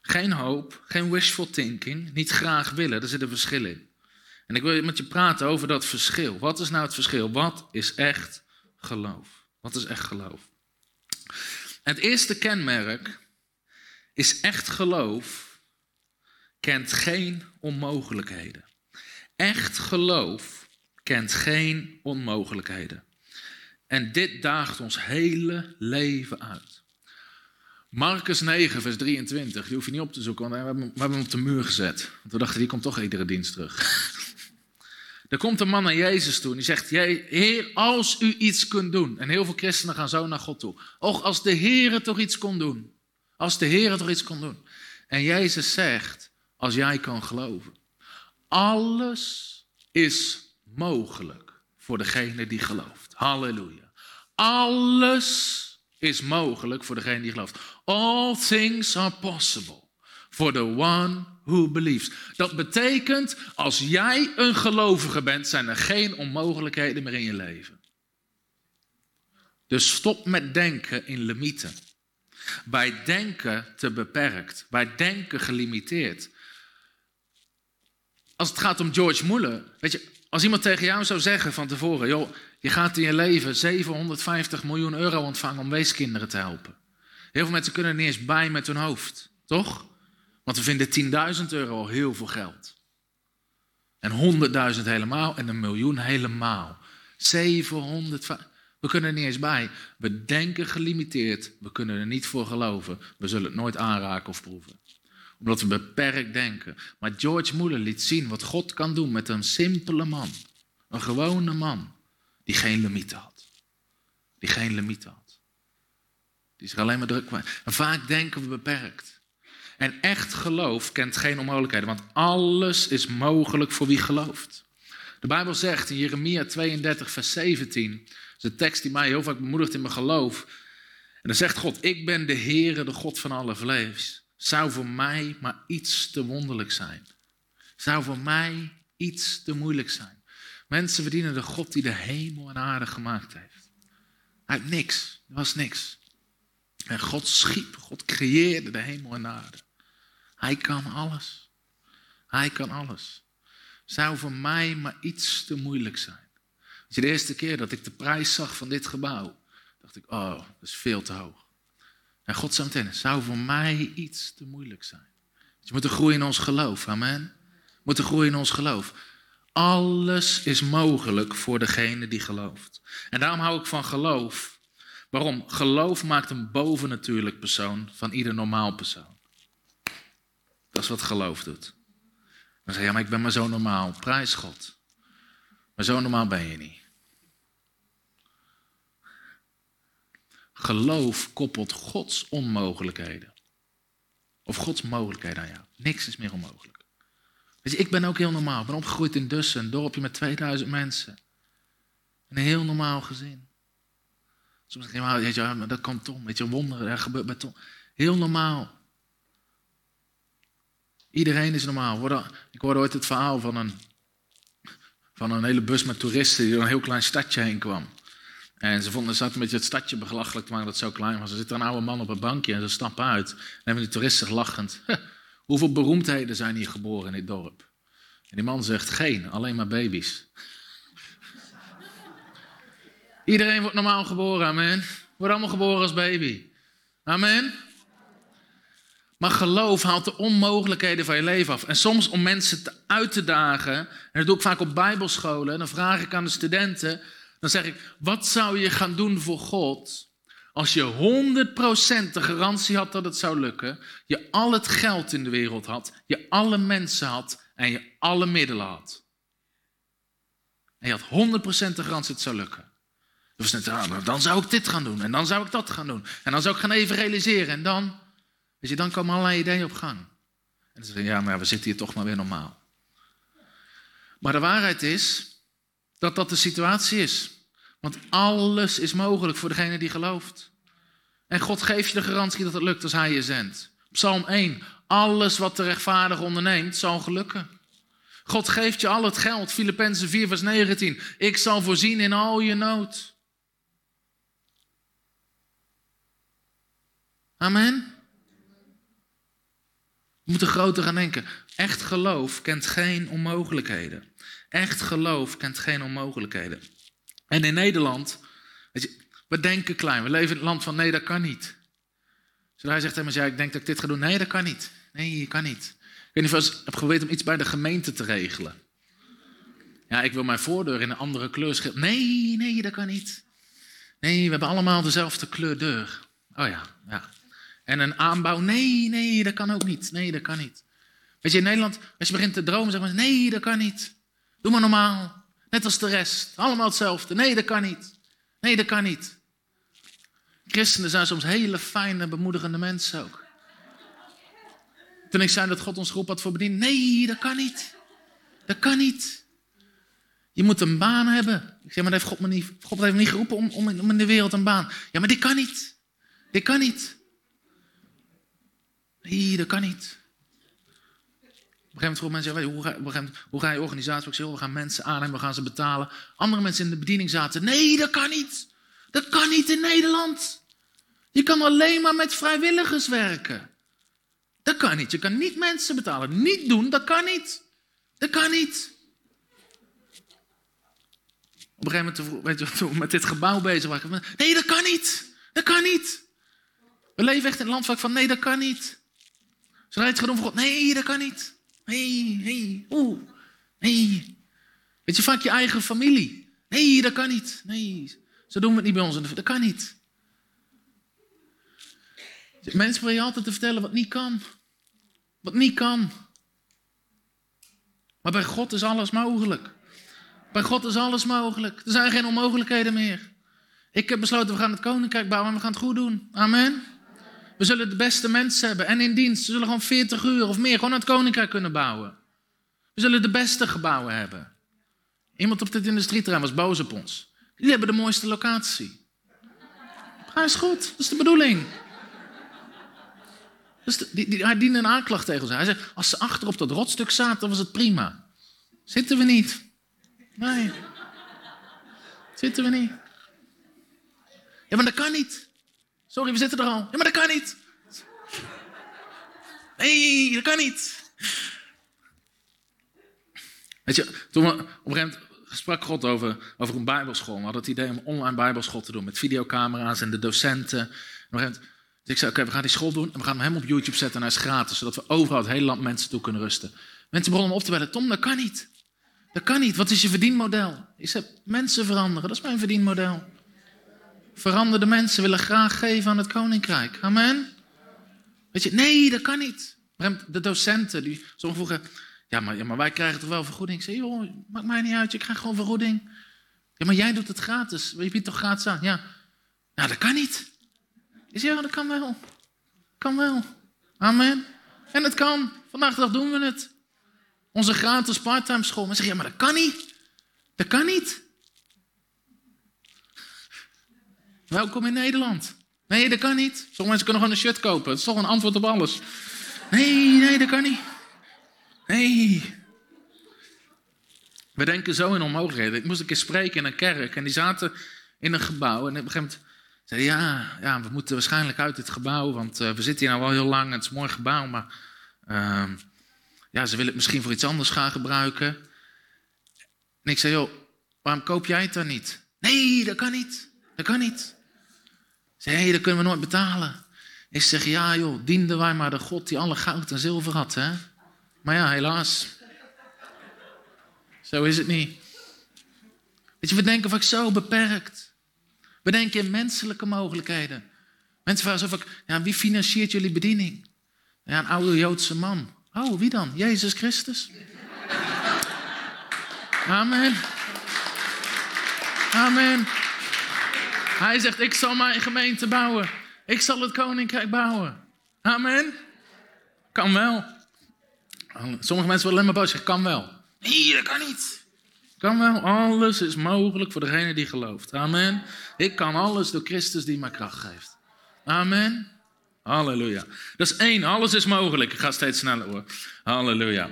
Geen hoop, geen wishful thinking, niet graag willen, daar zit een verschil in. En ik wil met je praten over dat verschil. Wat is nou het verschil? Wat is echt geloof? Wat is echt geloof? Het eerste kenmerk is echt geloof kent geen onmogelijkheden. Echt geloof kent geen onmogelijkheden. En dit daagt ons hele leven uit. Marcus 9, vers 23. Die hoef je niet op te zoeken, want we hebben, we hem op de muur gezet. Want we dachten, die komt toch iedere dienst terug. Er komt een man naar Jezus toe en die zegt: Heer, als u iets kunt doen. En heel veel christenen gaan zo naar God toe. Och, als de Heer toch iets kon doen. Als de Heer toch iets kon doen. En Jezus zegt: Als jij kan geloven. Alles is mogelijk voor degene die gelooft. Halleluja. Alles is mogelijk voor degene die gelooft. All things are possible for the one who believes. Dat betekent, als jij een gelovige bent, zijn er geen onmogelijkheden meer in je leven. Dus stop met denken in limieten. Bij denken te beperkt. Bij denken gelimiteerd. Als het gaat om George Muller, weet je, als iemand tegen jou zou zeggen van tevoren, joh, je gaat in je leven 750 miljoen euro ontvangen om weeskinderen te helpen. Heel veel mensen kunnen er niet eens bij met hun hoofd, toch? Want we vinden 10.000 euro al heel veel geld. En 100.000 helemaal en een miljoen helemaal. 700. We kunnen er niet eens bij. We denken gelimiteerd. We kunnen er niet voor geloven. We zullen het nooit aanraken of proeven. Omdat we beperkt denken. Maar George Muller liet zien wat God kan doen met een simpele man. Een gewone man. Die geen limieten had. Die geen limieten had. Die zich alleen maar druk. En vaak denken we beperkt. En echt geloof kent geen onmogelijkheden, want alles is mogelijk voor wie gelooft. De Bijbel zegt in Jeremia 32, vers 17, dat is een tekst die mij heel vaak bemoedigt in mijn geloof. En dan zegt God, ik ben de Heere, de God van alle vlees. Zou voor mij maar iets te wonderlijk zijn. Zou voor mij iets te moeilijk zijn. Mensen verdienen de God die de hemel en aarde gemaakt heeft. Uit niks, er was niks. En God schiep, God creëerde de hemel en aarde. Hij kan alles. Hij kan alles. Zou voor mij maar iets te moeilijk zijn. Weet je, de eerste keer dat ik de prijs zag van dit gebouw, dacht ik, oh, dat is veel te hoog. En God meteen, zou voor mij iets te moeilijk zijn. Dus we moeten groeien in ons geloof, amen. We moeten groeien in ons geloof. Alles is mogelijk voor degene die gelooft. En daarom hou ik van geloof. Waarom? Geloof maakt een bovennatuurlijk persoon van ieder normaal persoon. Is wat geloof doet. Dan zeg je, ja, maar ik ben maar zo normaal. Prijs God. Maar zo normaal ben je niet. Geloof koppelt Gods onmogelijkheden. Of Gods mogelijkheden aan jou. Niks is meer onmogelijk. Je, ik ben ook heel normaal. Ik ben opgegroeid in Dussen, een dorpje met 2000 mensen. Een heel normaal gezin. Soms zeg je, maar, weet dat kan Tom. Weet je, wonderen, dat gebeurt met Tom. Heel normaal. Iedereen is normaal. Ik hoorde ooit het verhaal van een, van een hele bus met toeristen die door een heel klein stadje heen kwam. En ze vonden, zaten een beetje het stadje belachelijk te maken dat het zo klein was. Er zit een oude man op een bankje en ze stappen uit. En hebben die toeristen lachend. Hoeveel beroemdheden zijn hier geboren in dit dorp? En die man zegt, geen, alleen maar baby's. Iedereen wordt normaal geboren, amen. Wordt allemaal geboren als baby. Amen. Maar geloof haalt de onmogelijkheden van je leven af. En soms om mensen te uit te dagen, en dat doe ik vaak op bijbelscholen, dan vraag ik aan de studenten, dan zeg ik, wat zou je gaan doen voor God als je 100% de garantie had dat het zou lukken, je al het geld in de wereld had, je alle mensen had en je alle middelen had. En je had 100% de garantie dat het zou lukken. Dan zou ik dit gaan doen en dan zou ik dat gaan doen. En dan zou ik gaan even realiseren en dan, je, dan komen allerlei ideeën op gang. En dan zeg je, ja, maar we zitten hier toch maar weer normaal. Maar de waarheid is dat dat de situatie is. Want alles is mogelijk voor degene die gelooft. En God geeft je de garantie dat het lukt als Hij je zendt. Psalm 1. Alles wat de rechtvaardig onderneemt, zal gelukken. God geeft je al het geld. Filippenzen 4, vers 19. Ik zal voorzien in al je nood. Amen. We moeten groter gaan denken. Echt geloof kent geen onmogelijkheden. Echt geloof kent geen onmogelijkheden. En in Nederland, weet je, we denken klein. We leven in het land van nee, dat kan niet. Zodra hij zegt tegen ja, ik denk dat ik dit ga doen. Nee, dat kan niet. Nee, je kan niet. Ik weet niet of je hebt geprobeerd om iets bij de gemeente te regelen. Ja, ik wil mijn voordeur in een andere kleur schilderen. Nee, nee, dat kan niet. Nee, we hebben allemaal dezelfde kleur deur. Oh ja, ja. En een aanbouw, nee, nee, dat kan ook niet. Nee, dat kan niet. Weet je, in Nederland, als je begint te dromen, zeg maar, nee, dat kan niet. Doe maar normaal. Net als de rest. Allemaal hetzelfde. Nee, dat kan niet. Nee, dat kan niet. Christenen zijn soms hele fijne, bemoedigende mensen ook. Toen ik zei dat God ons groep had voor bediening. Nee, dat kan niet. Dat kan niet. Je moet een baan hebben. Ik zeg, maar heeft God, me niet, God heeft me niet geroepen om, om in de wereld een baan. Ja, maar dit kan niet. Dit kan niet. Nee, dat kan niet. Op een gegeven moment mensen, hoe ga, hoe ga je organisatie? Ik we gaan mensen aannemen, we gaan ze betalen. Andere mensen in de bediening zaten, nee, dat kan niet. Dat kan niet in Nederland. Je kan alleen maar met vrijwilligers werken. Dat kan niet. Je kan niet mensen betalen. Niet doen, dat kan niet. Dat kan niet. Op een gegeven moment, weet je, toen met dit gebouw bezig waren, nee, dat kan niet. Dat kan niet. We leven echt in een land van, nee, dat kan niet. Zodra je het gaat voor God, nee, dat kan niet. Nee, nee, oeh, nee. Weet je, vaak je eigen familie. Nee, dat kan niet. Nee, zo doen we het niet bij ons. Dat kan niet. Mensen proberen altijd te vertellen wat niet kan. Wat niet kan. Maar bij God is alles mogelijk. Bij God is alles mogelijk. Er zijn geen onmogelijkheden meer. Ik heb besloten, we gaan het koninkrijk bouwen en we gaan het goed doen. Amen. We zullen de beste mensen hebben en in dienst. We zullen gewoon 40 uur of meer gewoon het koninkrijk kunnen bouwen. We zullen de beste gebouwen hebben. Iemand op dit industrieterrein was boos op ons. Die hebben de mooiste locatie. Hij is goed, dat is de bedoeling. Die, die, hij diende een aanklacht tegen ons. Hij zei, als ze achter op dat rotstuk zaten, dan was het prima. Zitten we niet. Nee. Zitten we niet. Ja, maar dat kan niet. Sorry, we zitten er al. Ja, maar dat kan niet. Nee, dat kan niet. Weet je, toen we op een gegeven moment sprak God over, over een bijbelschool. We hadden het idee om online bijbelschool te doen met videocamera's en de docenten. op een gegeven moment, dus ik zei, oké, we gaan die school doen en we gaan hem op YouTube zetten en hij is gratis. Zodat we overal het hele land mensen toe kunnen rusten. Mensen begonnen op te bellen, Tom, dat kan niet. Dat kan niet. Wat is je verdienmodel? Ik zei, mensen veranderen, dat is mijn verdienmodel. Veranderde mensen willen graag geven aan het koninkrijk. Amen. Weet je, nee, dat kan niet. De docenten, die sommigen vroegen, ja maar, ja, maar wij krijgen toch wel vergoeding? Ik zei, joh, maakt mij niet uit, je krijgt gewoon vergoeding. Ja, maar jij doet het gratis. Je biedt toch gratis aan? Ja. Nou, dat kan niet. Ik zei, ja, dat kan wel. Kan wel. Amen. En het kan. Vandaag de dag doen we het. Onze gratis parttime school. Maar zeg, ja, maar dat kan niet. Dat kan niet. Welkom in Nederland. Nee, dat kan niet. Sommige mensen kunnen gewoon een shirt kopen. Dat is toch een antwoord op alles. Nee, nee, dat kan niet. Nee. We denken zo in onmogelijkheden. Ik moest een keer spreken in een kerk en die zaten in een gebouw. En op een gegeven moment zei ja, ja, we moeten waarschijnlijk uit dit gebouw, want uh, we zitten hier nou heel lang het is een mooi gebouw, maar uh, ja, ze willen het misschien voor iets anders gaan gebruiken. En ik zei, joh, waarom koop jij het dan niet? Nee, dat kan niet. Dat kan niet. Zei, hey, dat kunnen we nooit betalen. Ik zeg, ja joh, dienden wij maar de God die alle goud en zilver had, hè? Maar ja, helaas. Zo is het niet. Weet je, we denken vaak zo beperkt. We denken in menselijke mogelijkheden. Mensen vragen zo vaak, ja, wie financiert jullie bediening? Ja, een oude Joodse man. Oh, wie dan? Jezus Christus. Amen. Amen. Hij zegt, ik zal mijn gemeente bouwen. Ik zal het koninkrijk bouwen. Amen. Kan wel. Sommige mensen willen alleen maar boos zeggen, kan wel. Nee, dat kan niet. Kan wel. Alles is mogelijk voor degene die gelooft. Amen. Ik kan alles door Christus die mij kracht geeft. Amen. Halleluja. Dat is één. Alles is mogelijk. Ik ga steeds sneller hoor. Halleluja.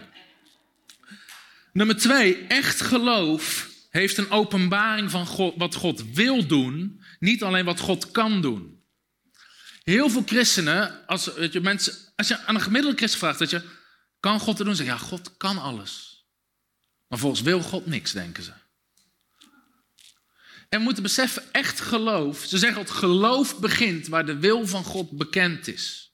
Nummer twee. Echt geloof heeft een openbaring van God, wat God wil doen. Niet alleen wat God kan doen. Heel veel christenen, als, je, mensen, als je aan een gemiddelde christen vraagt, dat je, kan God het doen? Zeg ja, God kan alles. Maar volgens wil God niks, denken ze. En we moeten beseffen, echt geloof. Ze zeggen dat geloof begint waar de wil van God bekend is.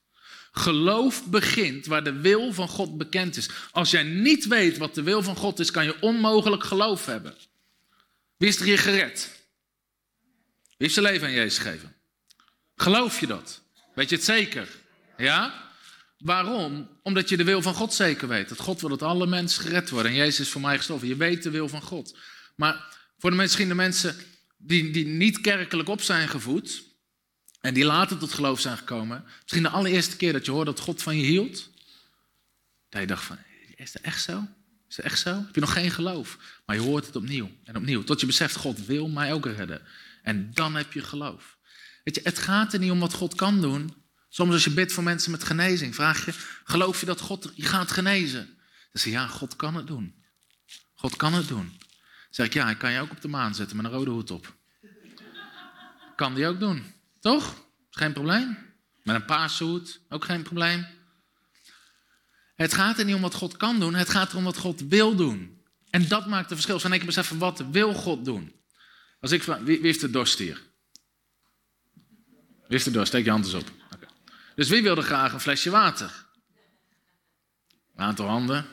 Geloof begint waar de wil van God bekend is. Als jij niet weet wat de wil van God is, kan je onmogelijk geloof hebben. Wie is er gered? Heeft zijn leven aan Jezus gegeven? Geloof je dat? Weet je het zeker? Ja? Waarom? Omdat je de wil van God zeker weet. Dat God wil dat alle mensen gered worden. En Jezus is voor mij gestorven. Je weet de wil van God. Maar voor de misschien de mensen die, die niet kerkelijk op zijn gevoed. En die later tot geloof zijn gekomen. Misschien de allereerste keer dat je hoort dat God van je hield. Dat je dacht van, is dat echt zo? Is dat echt zo? Heb je nog geen geloof? Maar je hoort het opnieuw en opnieuw. Tot je beseft, God wil mij ook redden. En dan heb je geloof. Weet je, het gaat er niet om wat God kan doen. Soms als je bidt voor mensen met genezing, vraag je, geloof je dat God je gaat genezen? Dan zeg je, ja, God kan het doen. God kan het doen. Dan zeg ik, ja, ik kan je ook op de maan zetten met een rode hoed op. Kan die ook doen. Toch? Geen probleem. Met een paarse hoed, ook geen probleem. Het gaat er niet om wat God kan doen, het gaat erom wat God wil doen. En dat maakt het verschil. Van ik beseffen, wat wil God doen? Als ik vraag, wie, heeft de dorst hier? Wie heeft de dorst? Steek je hand eens op. Dus wie wilde graag een flesje water? Een aantal handen.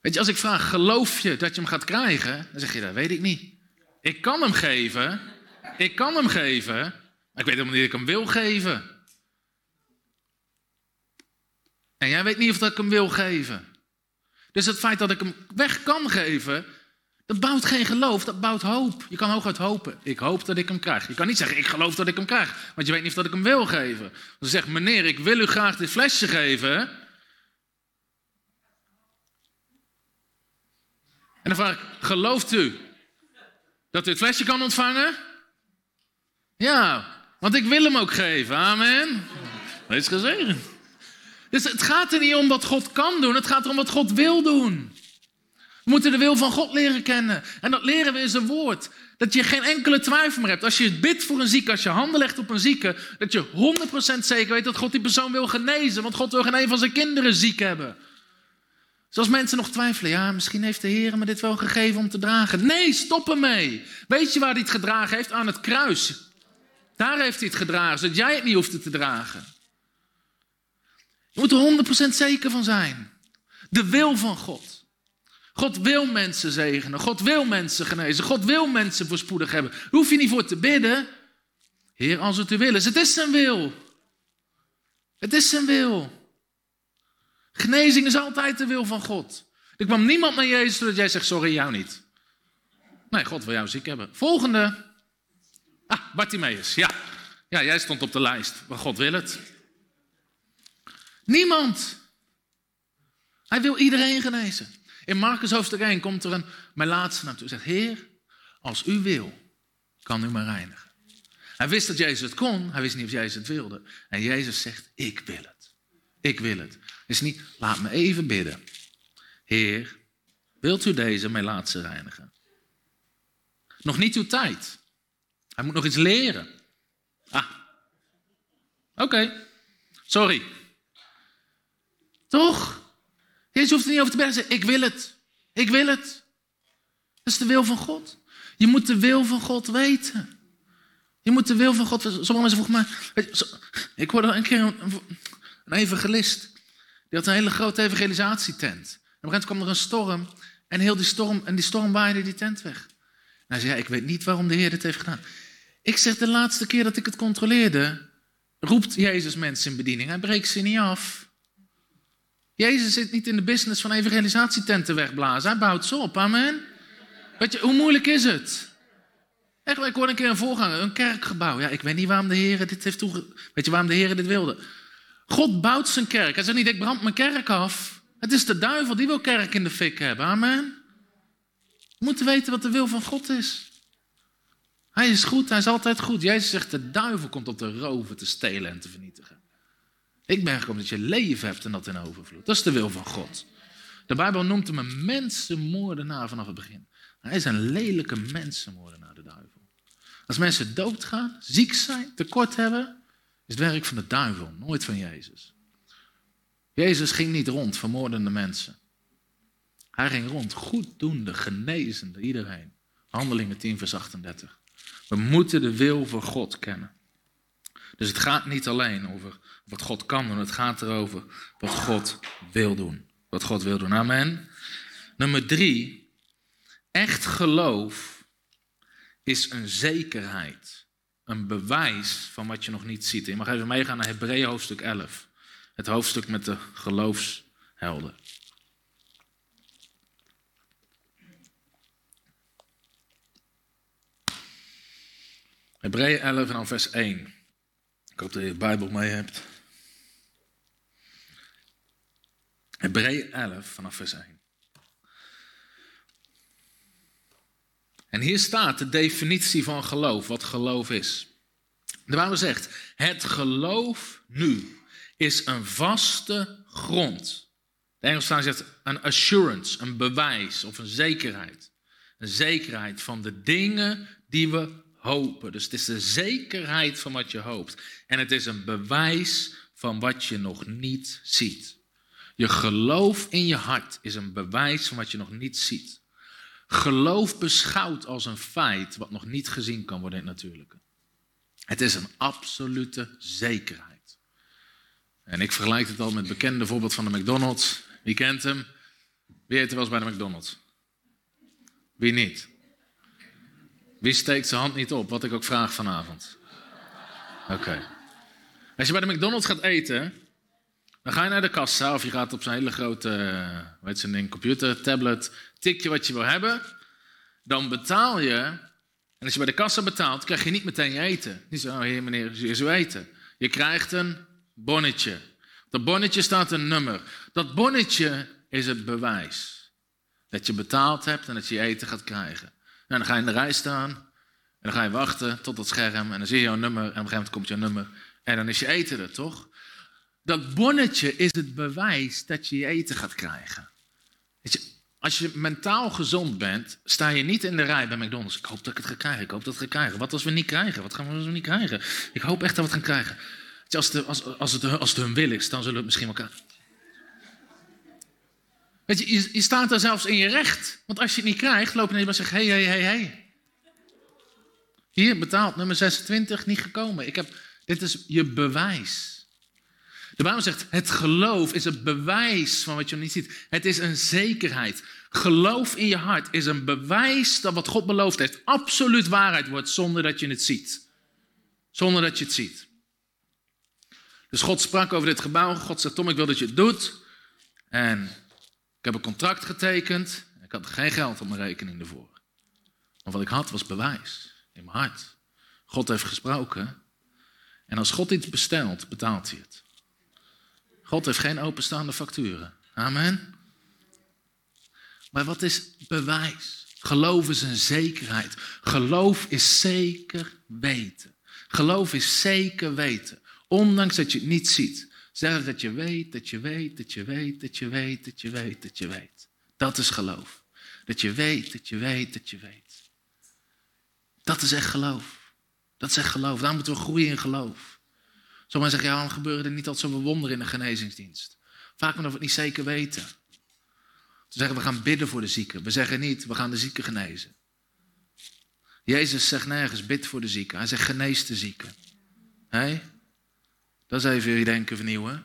Weet je, als ik vraag, geloof je dat je hem gaat krijgen? Dan zeg je, dat weet ik niet. Ik kan hem geven. Ik kan hem geven. Maar ik weet helemaal niet dat ik hem wil geven. En jij weet niet of dat ik hem wil geven. Dus het feit dat ik hem weg kan geven, dat bouwt geen geloof, dat bouwt hoop. Je kan hooguit hopen. Ik hoop dat ik hem krijg. Je kan niet zeggen, ik geloof dat ik hem krijg. Want je weet niet of dat ik hem wil geven. Dan zegt, meneer, ik wil u graag dit flesje geven. En dan vraag ik, gelooft u dat u het flesje kan ontvangen? Ja, want ik wil hem ook geven. Amen. Wees gezegend. Dus het gaat er niet om wat God kan doen, het gaat erom wat God wil doen. We moeten de wil van God leren kennen. En dat leren we in zijn woord. Dat je geen enkele twijfel meer hebt. Als je bidt voor een zieke, als je handen legt op een zieke, dat je 100% zeker weet dat God die persoon wil genezen. Want God wil geen een van zijn kinderen ziek hebben. Zoals mensen nog twijfelen, ja, misschien heeft de Heer me dit wel gegeven om te dragen. Nee, stop ermee. Weet je waar hij het gedragen heeft? Aan het kruis. Daar heeft hij het gedragen, zodat jij het niet hoeft te dragen. Je moet er 100% zeker van zijn. De wil van God. God wil mensen zegenen. God wil mensen genezen. God wil mensen voorspoedig hebben. Daar hoef je niet voor te bidden. Heer, als het u wil is. Het is zijn wil. Het is zijn wil. Genezing is altijd de wil van God. Er kwam niemand naar Jezus zodat jij zegt, sorry, jou niet. Nee, God wil jou ziek hebben. Volgende. Ah, Bartimaeus. Ja. ja, jij stond op de lijst. Maar God wil het. Niemand. Hij wil iedereen genezen. In Marcus hoofdstuk 1 komt er een, mijn laatste naartoe. Zegt, Heer, als u wil, kan u me reinigen. Hij wist dat Jezus het kon, hij wist niet of Jezus het wilde. En Jezus zegt, ik wil het. Ik wil het. Is niet, laat me even bidden. Heer, wilt u deze mijn laatste reinigen? Nog niet uw tijd. Hij moet nog iets leren. Ah, oké. Sorry. Toch? Jezus hoeft er niet over te bidden. Ik wil het. Ik wil het. Dat is de wil van God. Je moet de wil van God weten. Je moet de wil van God. Sommige mensen vroegen mij. Ik hoorde een keer een, een evangelist. Die had een hele grote evangelisatietent. En op een gegeven moment kwam er een storm. En heel die storm, en die storm waaide die tent weg. En hij zei: ja, Ik weet niet waarom de Heer dit heeft gedaan. Ik zeg: De laatste keer dat ik het controleerde. roept Jezus mensen in bediening. Hij breekt ze niet af. Jezus zit niet in de business van evangelisatietenten wegblazen. Hij bouwt ze op. Amen. Weet je, hoe moeilijk is het? Echt, ik hoorde een keer een voorganger, een kerkgebouw. Ja, ik weet niet waarom de Heer dit heeft toege... Weet je waarom de Heer dit wilde? God bouwt zijn kerk. Hij zegt niet, ik brand mijn kerk af. Het is de duivel die wil kerk in de fik hebben. Amen. We moeten weten wat de wil van God is. Hij is goed, hij is altijd goed. Jezus zegt, de duivel komt om te roven, te stelen en te vernietigen. Ik ben gekomen dat je leven hebt en dat in overvloed. Dat is de wil van God. De Bijbel noemt hem een mensenmoordenaar vanaf het begin. Hij is een lelijke mensenmoordenaar, de duivel. Als mensen doodgaan, ziek zijn, tekort hebben, is het werk van de duivel, nooit van Jezus. Jezus ging niet rond vermoordende mensen. Hij ging rond goeddoende, genezende, iedereen. Handelingen 10, vers 38. We moeten de wil van God kennen. Dus het gaat niet alleen over wat God kan doen, het gaat erover wat God wil doen. Wat God wil doen. Amen. Nummer drie, Echt geloof is een zekerheid, een bewijs van wat je nog niet ziet. Je mag even meegaan naar Hebreeën hoofdstuk 11, het hoofdstuk met de geloofshelden. Hebreeën 11 en dan vers 1. Ik hoop dat je de Bijbel mee hebt. Hebreeën 11 vanaf vers 1. En hier staat de definitie van geloof, wat geloof is. De Bijbel zegt, het geloof nu is een vaste grond. De Engels zegt een assurance, een bewijs of een zekerheid. Een zekerheid van de dingen die we hopen. Dus het is de zekerheid van wat je hoopt. En het is een bewijs van wat je nog niet ziet. Je geloof in je hart is een bewijs van wat je nog niet ziet geloof beschouwd als een feit wat nog niet gezien kan worden in het natuurlijke. Het is een absolute zekerheid. En ik vergelijk het al met het bekende voorbeeld van de McDonald's. Wie kent hem? Wie eet er wel eens bij de McDonald's? Wie niet? Wie steekt zijn hand niet op, wat ik ook vraag vanavond? Oké. Als je bij de McDonald's gaat eten, dan ga je naar de kassa of je gaat op zo'n hele grote, weet je, een computer, tablet, tik je wat je wil hebben. Dan betaal je. En als je bij de kassa betaalt, krijg je niet meteen je eten. Niet zo, oh heer meneer, hier is eten. Je krijgt een bonnetje. Dat bonnetje staat een nummer. Dat bonnetje is het bewijs. Dat je betaald hebt en dat je eten gaat krijgen. En nou, dan ga je in de rij staan. En dan ga je wachten tot dat scherm. En dan zie je jouw nummer. En op een gegeven moment komt jouw nummer. En dan is je eten er, toch? Dat bonnetje is het bewijs dat je je eten gaat krijgen. Weet je, als je mentaal gezond bent, sta je niet in de rij bij McDonald's. Ik hoop dat ik het ga krijgen. Ik hoop dat ik het ga krijgen. Wat als we niet krijgen? Wat gaan we als we niet krijgen? Ik hoop echt dat we het gaan krijgen. Als, de, als, het, als het hun wil is, dan zullen we het misschien wel krijgen. Weet je, je, je, staat daar zelfs in je recht. Want als je het niet krijgt, loop je naar en zeg: hé, hé, hé, hé. Hier, betaald, nummer 26, niet gekomen. Ik heb, dit is je bewijs. De Bijbel zegt, het geloof is het bewijs van wat je niet ziet. Het is een zekerheid. Geloof in je hart is een bewijs dat wat God beloofd heeft absoluut waarheid wordt zonder dat je het ziet. Zonder dat je het ziet. Dus God sprak over dit gebouw. God zei, Tom, ik wil dat je het doet. En ik heb een contract getekend. Ik had geen geld op mijn rekening ervoor. Maar wat ik had was bewijs in mijn hart. God heeft gesproken. En als God iets bestelt, betaalt hij het. God heeft geen openstaande facturen. Amen. Maar wat is bewijs? Geloof is een zekerheid. Geloof is zeker weten. Geloof is zeker weten. Ondanks dat je het niet ziet. Zeg dat je weet, dat je weet, dat je weet, dat je weet, dat je weet, dat je weet. Dat is geloof. Dat je weet, dat je weet, dat je weet. Dat is echt geloof. Dat is echt geloof. Daar moeten we groeien in geloof. Sommigen zeggen, ja, dan gebeuren er niet altijd zoveel wonderen in de genezingsdienst. Vaak omdat we het niet zeker weten. Ze zeggen, we gaan bidden voor de zieken. We zeggen niet, we gaan de zieken genezen. Jezus zegt nergens, bid voor de zieken. Hij zegt, genees de zieken. Hé? Dat is even je denken vernieuwen.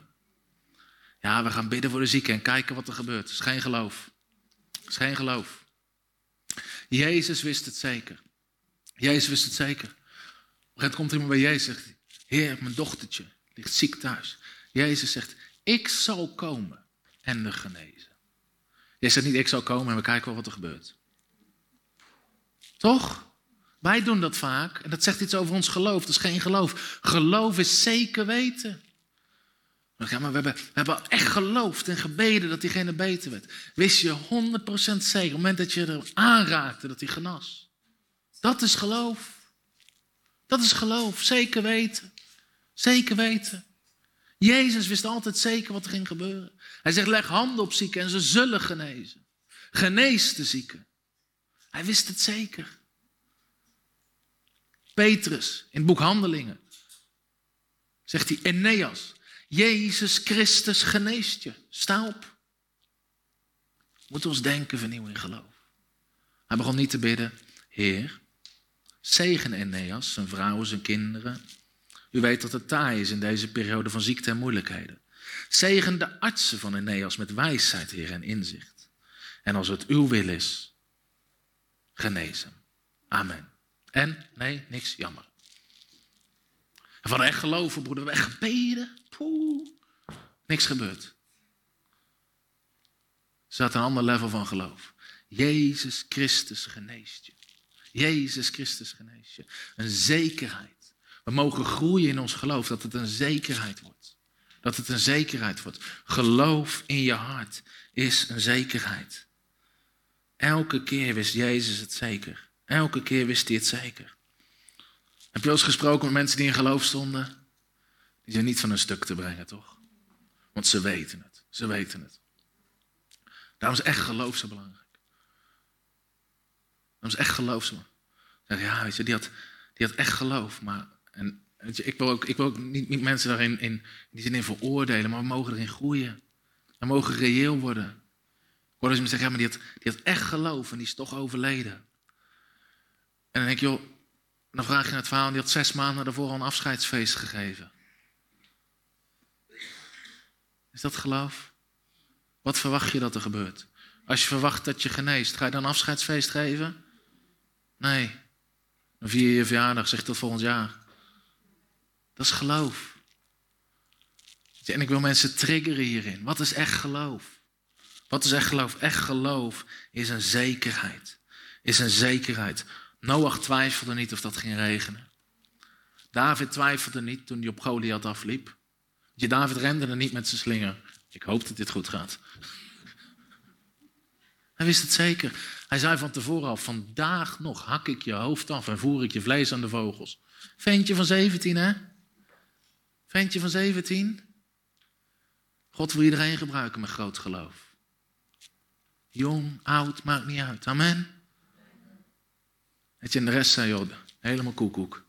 Ja, we gaan bidden voor de zieken en kijken wat er gebeurt. Het is geen geloof. Het is geen geloof. Jezus wist het zeker. Jezus wist het zeker. Op komt iemand bij Jezus Heer, mijn dochtertje ligt ziek thuis. Jezus zegt, ik zal komen en de genezen. Jij zegt niet, ik zal komen en we kijken wel wat er gebeurt. Toch? Wij doen dat vaak en dat zegt iets over ons geloof. Dat is geen geloof. Geloof is zeker weten. Maar we hebben, hebben echt geloofd en gebeden dat diegene beter werd. Wist je 100% zeker, op het moment dat je er aanraakte, dat hij genas. Dat is geloof. Dat is geloof, zeker weten. Zeker weten. Jezus wist altijd zeker wat er ging gebeuren. Hij zegt, leg handen op zieken en ze zullen genezen. Genees de zieken. Hij wist het zeker. Petrus, in het boek Handelingen, zegt hij, Eneas, Jezus Christus geneest je. Sta op. We moeten ons denken vernieuwen in geloof. Hij begon niet te bidden, Heer, zegen Eneas, zijn vrouw, zijn kinderen. U weet dat het taai is in deze periode van ziekte en moeilijkheden. Zegen de artsen van Eneas met wijsheid, Heer, en inzicht. En als het uw wil is, genezen. Amen. En? Nee, niks, jammer. Van echt geloven, broeder, we echt gebeden. Niks gebeurt. Er staat een ander level van geloof. Jezus Christus geneest je. Jezus Christus geneest je. Een zekerheid. We mogen groeien in ons geloof, dat het een zekerheid wordt. Dat het een zekerheid wordt. Geloof in je hart is een zekerheid. Elke keer wist Jezus het zeker. Elke keer wist hij het zeker. Heb je wel eens gesproken met mensen die in geloof stonden? Die zijn niet van een stuk te brengen, toch? Want ze weten het. Ze weten het. Daarom is echt geloof zo belangrijk. Daarom is echt geloof zo Zeg, ja, weet je, die had, die had echt geloof. Maar en, ik wil ook, ik wil ook niet, niet mensen daarin in, die zin in veroordelen, maar we mogen erin groeien. We mogen reëel worden. Ik hoor eens iemand zeggen, ja, maar die had, echt geloof en die is toch overleden. En dan denk je, joh, dan vraag je het verhaal, die had zes maanden daarvoor al een afscheidsfeest gegeven. Is dat geloof? Wat verwacht je dat er gebeurt? Als je verwacht dat je geneest, ga je dan een afscheidsfeest geven? Nee. Dan vier je je verjaardag, zeg tot volgend jaar. Dat is geloof. En ik wil mensen triggeren hierin. Wat is echt geloof? Wat is echt geloof? Echt geloof is een zekerheid. Is een zekerheid. Noach twijfelde niet of dat ging regenen. David twijfelde niet toen hij op Goliath afliep. Je, David rende er niet met zijn slinger. Ik hoop dat dit goed gaat. Hij wist het zeker. Hij zei van tevoren al, vandaag nog hak ik je hoofd af en voer ik je vlees aan de vogels. Ventje van 17, hè? Ventje van 17. God wil iedereen gebruiken met groot geloof. Jong, oud, maakt niet uit. Amen. Weet je, en de rest zei, joh, helemaal koekoek.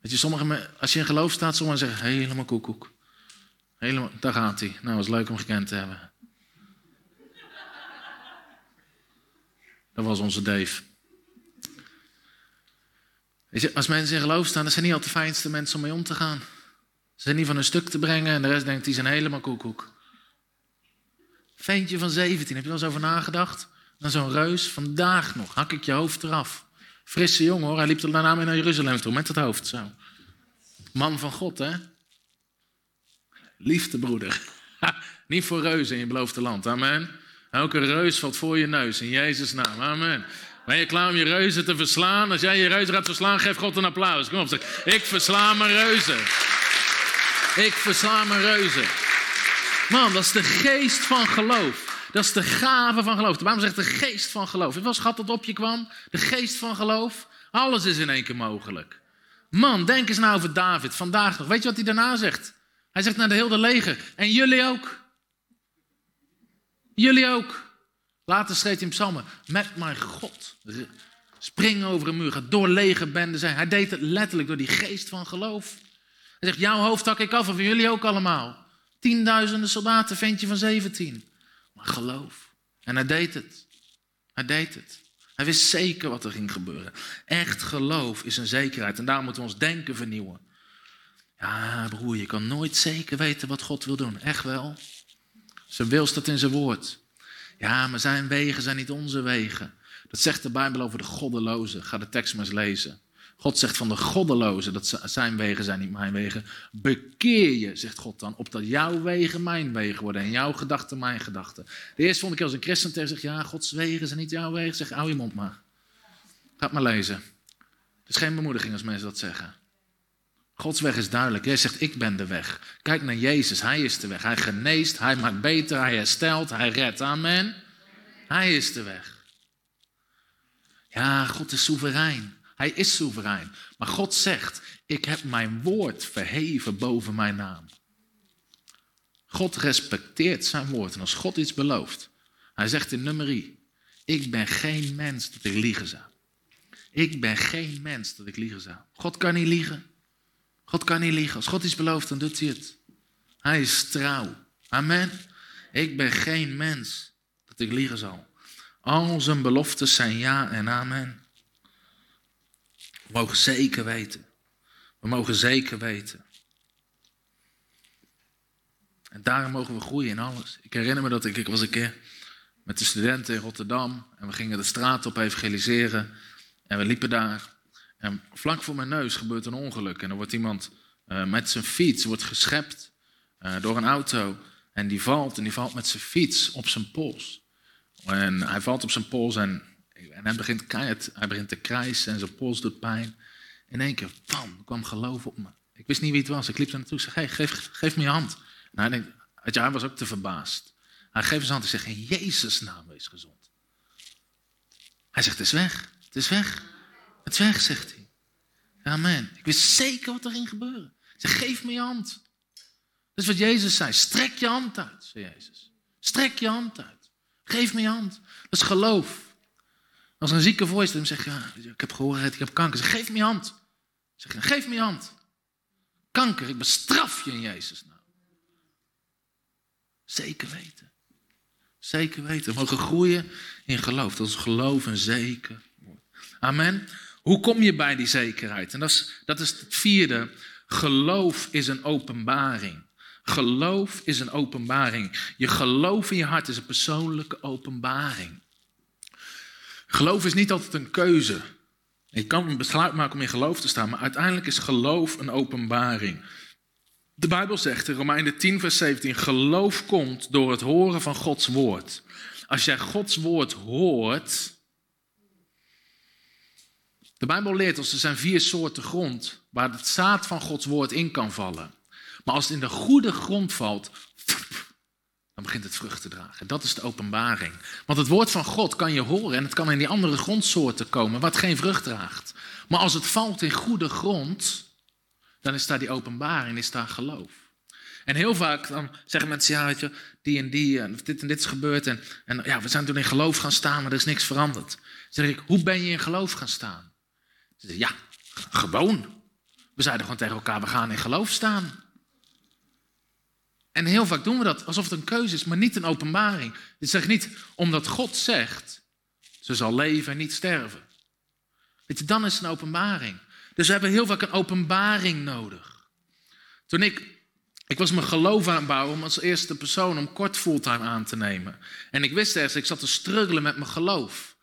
Weet je, sommige, als je in geloof staat, sommigen zeggen, helemaal koekoek. Helemaal, daar gaat hij. Nou, was leuk om gekend te hebben. Dat was onze Dave. Je, als mensen in geloof staan, dat zijn niet altijd de fijnste mensen om mee om te gaan. Ze zijn niet van een stuk te brengen en de rest denkt, die zijn helemaal koekoek. Veentje van 17, heb je er eens over nagedacht? Dan zo'n reus, vandaag nog, hak ik je hoofd eraf. Frisse jongen hoor, hij liep er daarna mee naar Jeruzalem toe, met het hoofd zo. Man van God, hè? Liefde, broeder. niet voor reuzen in je beloofde land, amen. Elke reus valt voor je neus, in Jezus' naam, amen. Ben je klaar om je reuzen te verslaan? Als jij je reuzen gaat verslaan, geef God een applaus. Kom op, zeg. Ik versla mijn reuzen. Ik versla mijn reuzen. Man, dat is de geest van geloof. Dat is de gave van geloof. De Bijbel zegt de geest van geloof. Het was schat dat op je kwam. De geest van geloof. Alles is in één keer mogelijk. Man, denk eens nou over David. Vandaag nog. Weet je wat hij daarna zegt? Hij zegt naar de hele leger. En jullie ook. Jullie ook. Later schreef hij in psalmen. Met mijn God. Spring over een muur. Ga door legerbenden zijn. Hij deed het letterlijk door die geest van geloof. Hij zegt, jouw hoofd hak ik af. Of jullie ook allemaal. Tienduizenden soldaten, ventje van 17. Maar geloof. En hij deed het. Hij deed het. Hij wist zeker wat er ging gebeuren. Echt geloof is een zekerheid. En daar moeten we ons denken vernieuwen. Ja, broer, je kan nooit zeker weten wat God wil doen. Echt wel. Zijn wil staat in zijn woord. Ja, maar zijn wegen zijn niet onze wegen. Dat zegt de Bijbel over de goddelozen. Ga de tekst maar eens lezen. God zegt van de goddelozen, dat zijn wegen zijn niet mijn wegen. Bekeer je, zegt God dan, opdat jouw wegen mijn wegen worden en jouw gedachten mijn gedachten. De eerste vond ik als een christen tegen zegt, ja, Gods wegen zijn niet jouw wegen. Zeg, hou je mond maar. Ga maar lezen. Het is geen bemoediging als mensen dat zeggen. Gods weg is duidelijk. Jij zegt, ik ben de weg. Kijk naar Jezus, Hij is de weg. Hij geneest, Hij maakt beter, Hij herstelt, Hij redt. Amen. Hij is de weg. Ja, God is soeverein. Hij is soeverein. Maar God zegt, ik heb mijn woord verheven boven mijn naam. God respecteert zijn woord. En als God iets belooft, hij zegt in nummerie, ik ben geen mens dat ik liegen zou. Ik ben geen mens dat ik liegen zou. God kan niet liegen. God kan niet liegen. Als God iets belooft, dan doet hij het. Hij is trouw. Amen. Ik ben geen mens dat ik liegen zal. Al zijn beloftes zijn ja en amen. We mogen zeker weten. We mogen zeker weten. En daarom mogen we groeien in alles. Ik herinner me dat ik, ik was een keer met de studenten in Rotterdam en we gingen de straat op evangeliseren en we liepen daar. En vlak voor mijn neus gebeurt een ongeluk en er wordt iemand uh, met zijn fiets wordt geschept uh, door een auto en die valt en die valt met zijn fiets op zijn pols. En hij valt op zijn pols en en hij begint, hij begint te krijsen en zijn pols doet pijn. In één keer, bam, kwam geloof op me. Ik wist niet wie het was. Ik liep er naartoe. Ik zei, geef, geef me je hand. En hij, was ook te verbaasd. Hij geeft zijn hand en zegt, in Jezus naam wees gezond. Hij zegt, het is weg. Het is weg. Het is weg, zegt hij. Amen. Ik wist zeker wat er ging gebeuren. Zegt, geef me je hand. Dat is wat Jezus zei. Strek je hand uit, zei Jezus. Strek je hand uit. Geef me je hand. Dat is geloof. Als een zieke voor je staat en zegt, ja, ik heb gehoord, ik heb kanker. Zeg, geef me je hand. Zeg, geef me je hand. Kanker, ik bestraf je in Jezus naam. Zeker weten. Zeker weten. We mogen groeien in geloof. Dat is geloof en zeker. Amen. Hoe kom je bij die zekerheid? En dat is, dat is het vierde. Geloof is een openbaring. Geloof is een openbaring. Je geloof in je hart is een persoonlijke openbaring. Geloof is niet altijd een keuze. Je kan een besluit maken om in geloof te staan, maar uiteindelijk is geloof een openbaring. De Bijbel zegt in Romeinen 10, vers 17: geloof komt door het horen van Gods woord. Als jij Gods woord hoort. De Bijbel leert ons er zijn vier soorten grond waar het zaad van Gods woord in kan vallen. Maar als het in de goede grond valt, dan begint het vrucht te dragen. Dat is de openbaring. Want het woord van God kan je horen en het kan in die andere grondsoorten komen wat geen vrucht draagt. Maar als het valt in goede grond, dan is daar die openbaring, is daar geloof. En heel vaak dan zeggen mensen, ja, weet je, die en die, en dit en dit is gebeurd. En, en ja, we zijn toen in geloof gaan staan, maar er is niks veranderd. Dan zeg ik, hoe ben je in geloof gaan staan? Ze zeggen, ja, gewoon. We zeiden gewoon tegen elkaar, we gaan in geloof staan. En heel vaak doen we dat alsof het een keuze is, maar niet een openbaring. Dit zegt niet omdat God zegt, ze zal leven en niet sterven. Weet je, dan is het een openbaring. Dus we hebben heel vaak een openbaring nodig. Toen ik, ik was mijn geloof aan het bouwen om als eerste persoon om kort fulltime aan te nemen. En ik wist ergens, ik zat te struggelen met mijn geloof.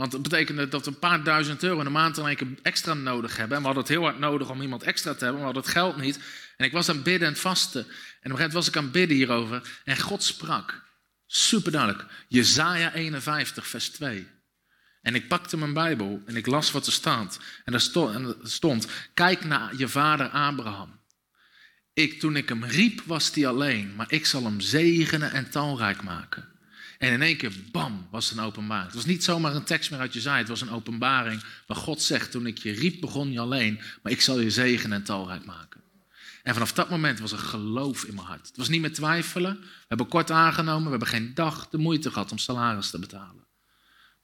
Want dat betekende dat we een paar duizend euro in de maand keer extra nodig hebben. En we hadden het heel hard nodig om iemand extra te hebben, we hadden het geld niet. En ik was aan bidden en vasten. En op een gegeven moment was ik aan bidden hierover. En God sprak. Super duidelijk. Jezaja 51, vers 2. En ik pakte mijn Bijbel en ik las wat er staat. En er stond, en stond kijk naar je vader Abraham. Ik, toen ik hem riep, was hij alleen. Maar ik zal hem zegenen en talrijk maken. En in één keer, bam, was het een openbaring. Het was niet zomaar een tekst meer uit Jezaja. Het was een openbaring waar God zegt, toen ik je riep, begon je alleen. Maar ik zal je zegenen en talrijk maken. En vanaf dat moment was er geloof in mijn hart. Het was niet meer twijfelen. We hebben kort aangenomen. We hebben geen dag de moeite gehad om salaris te betalen.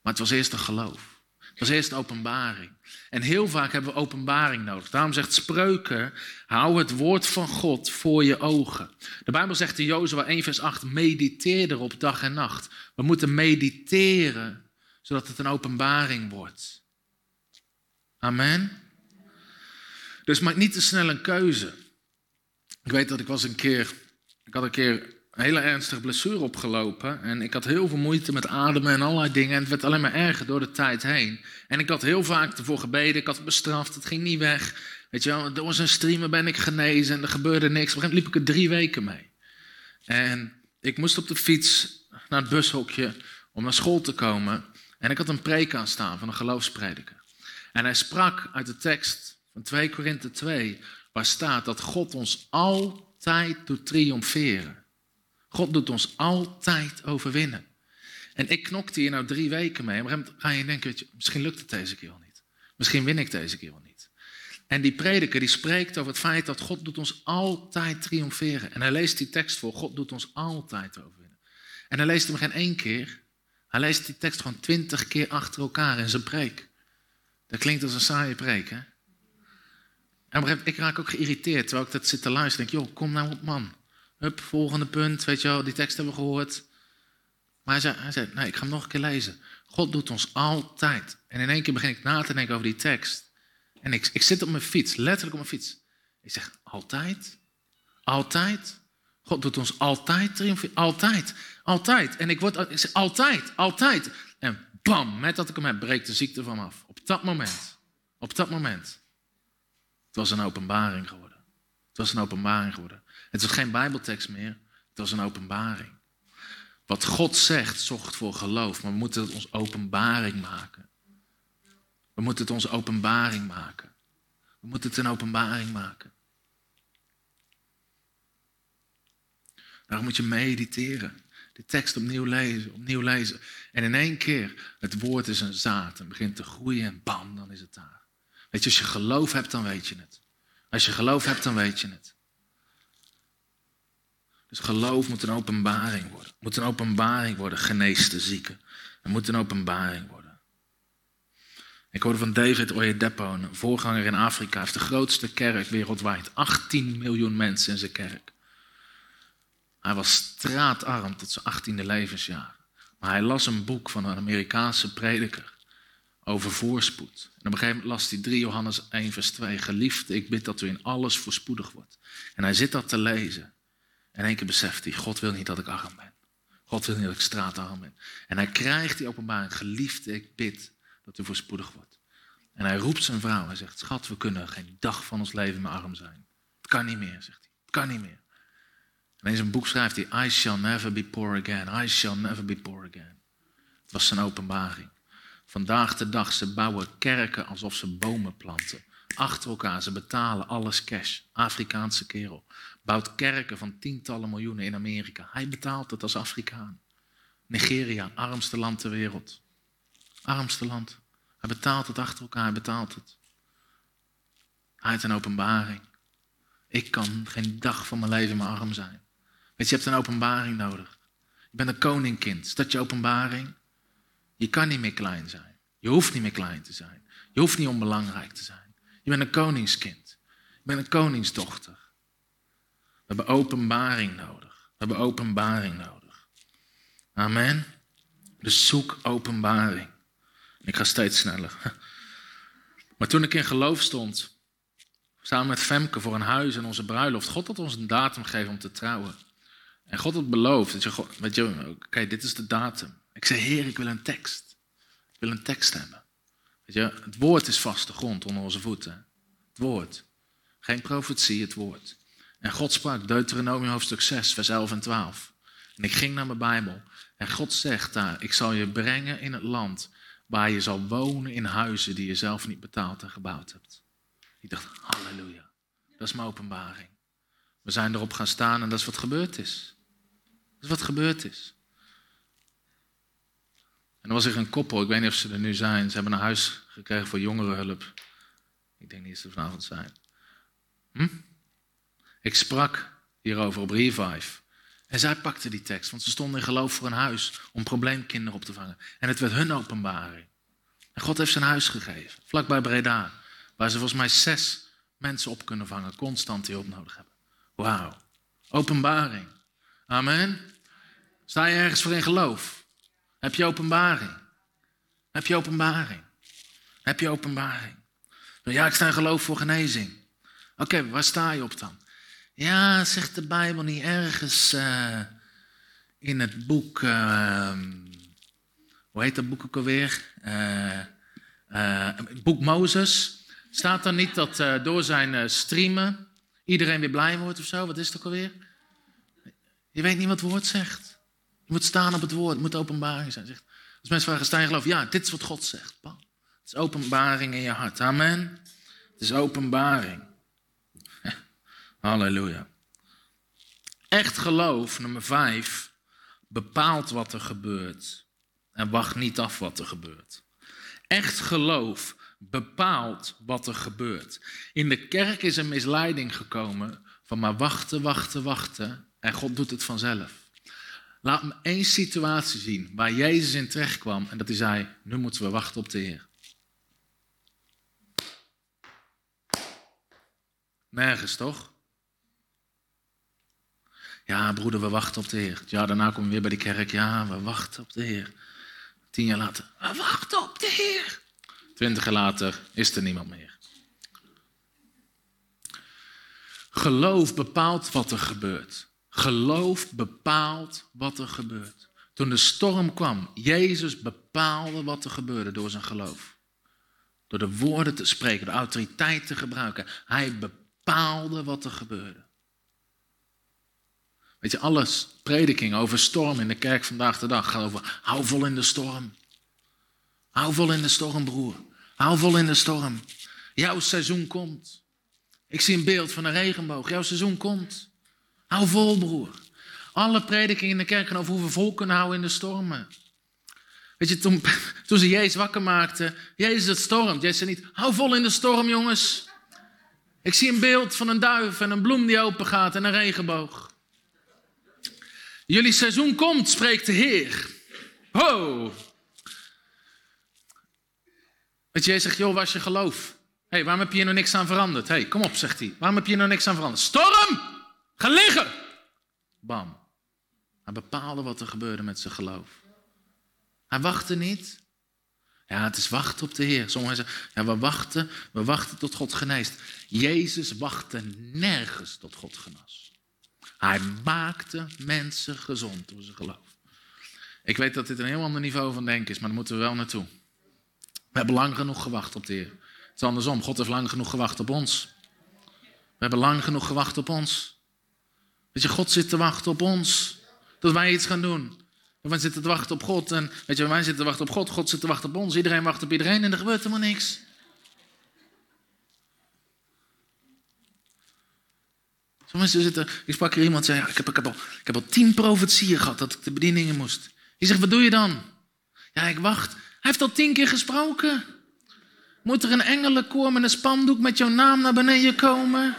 Maar het was eerst een geloof. Het was eerst openbaring. En heel vaak hebben we openbaring nodig. Daarom zegt Spreuken, hou het woord van God voor je ogen. De Bijbel zegt in Jozua 1 vers 8, mediteer erop dag en nacht. We moeten mediteren, zodat het een openbaring wordt. Amen. Dus maak niet te snel een keuze. Ik weet dat ik was een keer, ik had een keer een hele ernstige blessure opgelopen. En ik had heel veel moeite met ademen en allerlei dingen. En het werd alleen maar erger door de tijd heen. En ik had heel vaak ervoor gebeden. Ik had het bestraft. Het ging niet weg. Weet je wel, door zijn streamen ben ik genezen en er gebeurde niks. Op een liep ik er drie weken mee. En ik moest op de fiets naar het bushokje om naar school te komen. En ik had een preek aan staan van een geloofsprediker. En hij sprak uit de tekst van 2 Korinthe 2, waar staat dat God ons altijd doet triomferen. God doet ons altijd overwinnen. En ik knokte hier nou drie weken mee. Maar dan ga je denken, je, misschien lukt het deze keer wel niet. Misschien win ik deze keer wel niet. En die prediker die spreekt over het feit dat God doet ons altijd triomferen. En hij leest die tekst voor, God doet ons altijd overwinnen. En hij leest hem geen één keer. Hij leest die tekst gewoon twintig keer achter elkaar in zijn preek. Dat klinkt als een saaie preek, hè? En ik raak ook geïrriteerd terwijl ik dat zit te luisteren. Denk, joh, kom nou op man. Hup, volgende punt, weet je wel, die tekst hebben we gehoord. Maar hij zei, hij zei, nee, ik ga hem nog een keer lezen. God doet ons altijd. En in één keer begin ik na te denken over die tekst. En ik, ik zit op mijn fiets, letterlijk op mijn fiets. Ik zeg, altijd? Altijd? God doet ons altijd triomferen. Altijd, altijd. En ik word, ik zeg, altijd, altijd. En bam, met dat ik hem heb, breekt de ziekte van me af. Op dat moment. Op dat moment. Het was een openbaring geworden. Het was een openbaring geworden. Het was geen Bijbeltekst meer, het was een openbaring. Wat God zegt, zorgt voor geloof, maar we moeten het ons openbaring maken. We moeten het onze openbaring maken. We moeten het een openbaring maken. Daarom moet je mediteren. De tekst opnieuw lezen, opnieuw lezen. En in één keer, het woord is een zaad en begint te groeien en bam, dan is het daar. Weet je, als je geloof hebt, dan weet je het. Als je geloof hebt, dan weet je het. Dus geloof moet een openbaring worden. Moet een openbaring worden, genees de zieken. Het moet een openbaring worden. Ik hoorde van David Oyedepo, een voorganger in Afrika. Heeft de grootste kerk wereldwijd. 18 miljoen mensen in zijn kerk. Hij was straatarm tot zijn 18e levensjaar. Maar hij las een boek van een Amerikaanse prediker over voorspoed. En op een gegeven moment las hij 3 Johannes 1 vers 2. Geliefde, ik bid dat u in alles voorspoedig wordt. En hij zit dat te lezen. En één keer beseft hij, God wil niet dat ik arm ben. God wil niet dat ik straatarm ben. En hij krijgt die openbaring, geliefde, ik bid dat u voorspoedig wordt. En hij roept zijn vrouw, hij zegt, schat, we kunnen geen dag van ons leven meer arm zijn. Het kan niet meer, zegt hij. Het kan niet meer. En in zijn boek schrijft hij, I shall never be poor again. I shall never be poor again. Het was zijn openbaring. Vandaag de dag, ze bouwen kerken alsof ze bomen planten. Achter elkaar, ze betalen alles cash. Afrikaanse kerel bouwt kerken van tientallen miljoenen in Amerika. Hij betaalt het als Afrikaan. Nigeria, armste land ter wereld. Armste land. Hij betaalt het achter elkaar, hij betaalt het. Hij heeft een openbaring. Ik kan geen dag van mijn leven meer arm zijn. Weet je, je hebt een openbaring nodig. Je bent een koningkind. Is je openbaring? Je kan niet meer klein zijn. Je hoeft niet meer klein te zijn. Je hoeft niet onbelangrijk te zijn. Je bent een koningskind. Je bent een koningsdochter. We hebben openbaring nodig. We hebben openbaring nodig. Amen. Dus zoek openbaring. Ik ga steeds sneller. Maar toen ik in geloof stond, samen met Femke voor een huis en onze bruiloft, God had ons een datum gegeven om te trouwen. En God had beloofd, dat je, weet je, oké, dit is de datum. Ik zei, Heer, ik wil een tekst. Ik wil een tekst hebben. Weet je, het woord is vaste grond onder onze voeten. Het woord. Geen profetie, het woord. En God sprak, Deuteronomium hoofdstuk 6, vers 11 en 12. En ik ging naar mijn Bijbel. En God zegt daar, ik zal je brengen in het land waar je zal wonen in huizen die je zelf niet betaald en gebouwd hebt. Ik dacht, halleluja. Dat is mijn openbaring. We zijn erop gaan staan en dat is wat gebeurd is. Dat is wat gebeurd is. En er was er een koppel, ik weet niet of ze er nu zijn. Ze hebben een huis gekregen voor jongerenhulp. Ik denk niet dat ze vanavond zijn. Hm? Ik sprak hierover op Revive. En zij pakte die tekst, want ze stonden in geloof voor een huis om probleemkinderen op te vangen. En het werd hun openbaring. En God heeft zijn huis gegeven, vlakbij Breda, waar ze volgens mij zes mensen op kunnen vangen, constant die hulp nodig hebben. Wauw, openbaring. Amen. Sta je ergens voor in geloof? Heb je openbaring? Heb je openbaring? Heb je openbaring? Ja, ik sta in geloof voor genezing. Oké, waar sta je op dan? Ja, zegt de Bijbel niet ergens uh, in het boek. Uh, hoe heet dat boek ook alweer? Uh, boek Mozes. Staat er niet dat door zijn streamen iedereen weer blij wordt of zo? Wat is het ook alweer? Je weet niet wat het woord zegt. Je moet staan op het woord, het moet openbaring zijn. Zegt, als mensen vragen, sta geloof? Ja, dit is wat God zegt. Het is openbaring in je hart. Amen. Het is openbaring. Halleluja. Echt geloof, nummer vijf, bepaalt wat er gebeurt. En wacht niet af wat er gebeurt. Echt geloof bepaalt wat er gebeurt. In de kerk is een misleiding gekomen van maar wachten, wachten, wachten en God doet het vanzelf. Laat me één situatie zien waar Jezus in terecht kwam en dat hij zei, nu moeten we wachten op de Heer. Nergens toch? Ja, broeder, we wachten op de Heer. Ja, daarna komen we weer bij de kerk. Ja, we wachten op de Heer. Tien jaar later, we wachten op de Heer. Twintig jaar later is er niemand meer. Geloof bepaalt wat er gebeurt. Geloof bepaalt wat er gebeurt. Toen de storm kwam, Jezus bepaalde wat er gebeurde door zijn geloof. Door de woorden te spreken, de autoriteit te gebruiken. Hij bepaalde wat er gebeurde. Weet je, alles, prediking over storm in de kerk vandaag de dag gaat over hou vol in de storm. Hou vol in de storm, broer. Hou vol in de storm. Jouw seizoen komt. Ik zie een beeld van een regenboog. Jouw seizoen komt. Hou vol, broer. Alle predikingen in de kerk gaan over hoe we vol kunnen houden in de stormen. Weet je, toen, toen ze Jezus wakker maakten, Jezus het stormt. Jezus zei niet, hou vol in de storm, jongens. Ik zie een beeld van een duif en een bloem die open gaat en een regenboog. Jullie seizoen komt, spreekt de Heer. Ho! Weet je, zegt, joh, was je geloof? Hé, hey, waarom heb je nog niks aan veranderd? Hé, hey, kom op, zegt hij. Waarom heb je nog niks aan veranderd? Storm! Ga liggen! Bam. Hij bepaalde wat er gebeurde met zijn geloof. Hij wachtte niet. Ja, het is wachten op de Heer. Sommigen zeggen, ja, we wachten, we wachten tot God geneest. Jezus wachtte nergens tot God genas. Hij maakte mensen gezond door zijn geloof. Ik weet dat dit een heel ander niveau van denken is, maar daar moeten we wel naartoe. We hebben lang genoeg gewacht op de Heer. Het is andersom. God heeft lang genoeg gewacht op ons. We hebben lang genoeg gewacht op ons. Weet je, God zit te wachten op ons. Dat wij iets gaan doen. wij zitten te wachten op God. En weet je, wij zitten te wachten op God. God zit te wachten op ons. Iedereen wacht op iedereen en er gebeurt helemaal niks. Sommige zitten, ik sprak hier iemand zei, ik heb, ik, heb al, ik heb tien profetieën gehad dat ik de bedieningen moest. Die zegt, wat doe je dan? Ja, ik wacht. Hij heeft al tien keer gesproken. Moet er een engelenkoor met een spandoek met jouw naam naar beneden komen?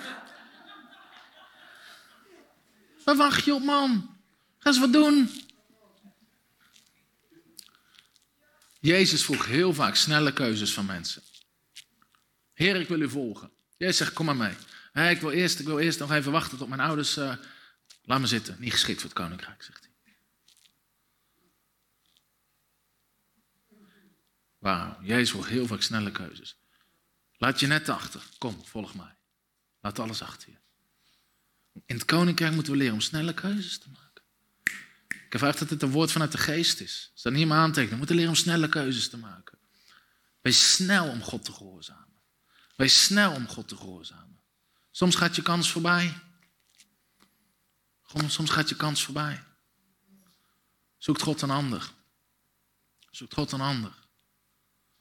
Waar wacht je op, man? Ga eens wat doen. Jezus vroeg heel vaak snelle keuzes van mensen. Heer, ik wil u volgen. Jij zegt, kom maar mee ik, wil eerst, ik wil eerst nog even wachten tot mijn ouders. Uh, laat me zitten. Niet geschikt voor het koninkrijk, zegt hij. Wauw, Jezus wil heel vaak snelle keuzes. Laat je net achter. Kom, volg mij. Laat alles achter je. In het koninkrijk moeten we leren om snelle keuzes te maken. Ik heb dat het een woord vanuit de geest is. Als dat niet in mijn aantekening. We moeten leren om snelle keuzes te maken. Wees snel om God te gehoorzamen. Wees snel om God te gehoorzamen. Soms gaat je kans voorbij. Soms gaat je kans voorbij. Zoekt God een ander. Zoekt God een ander.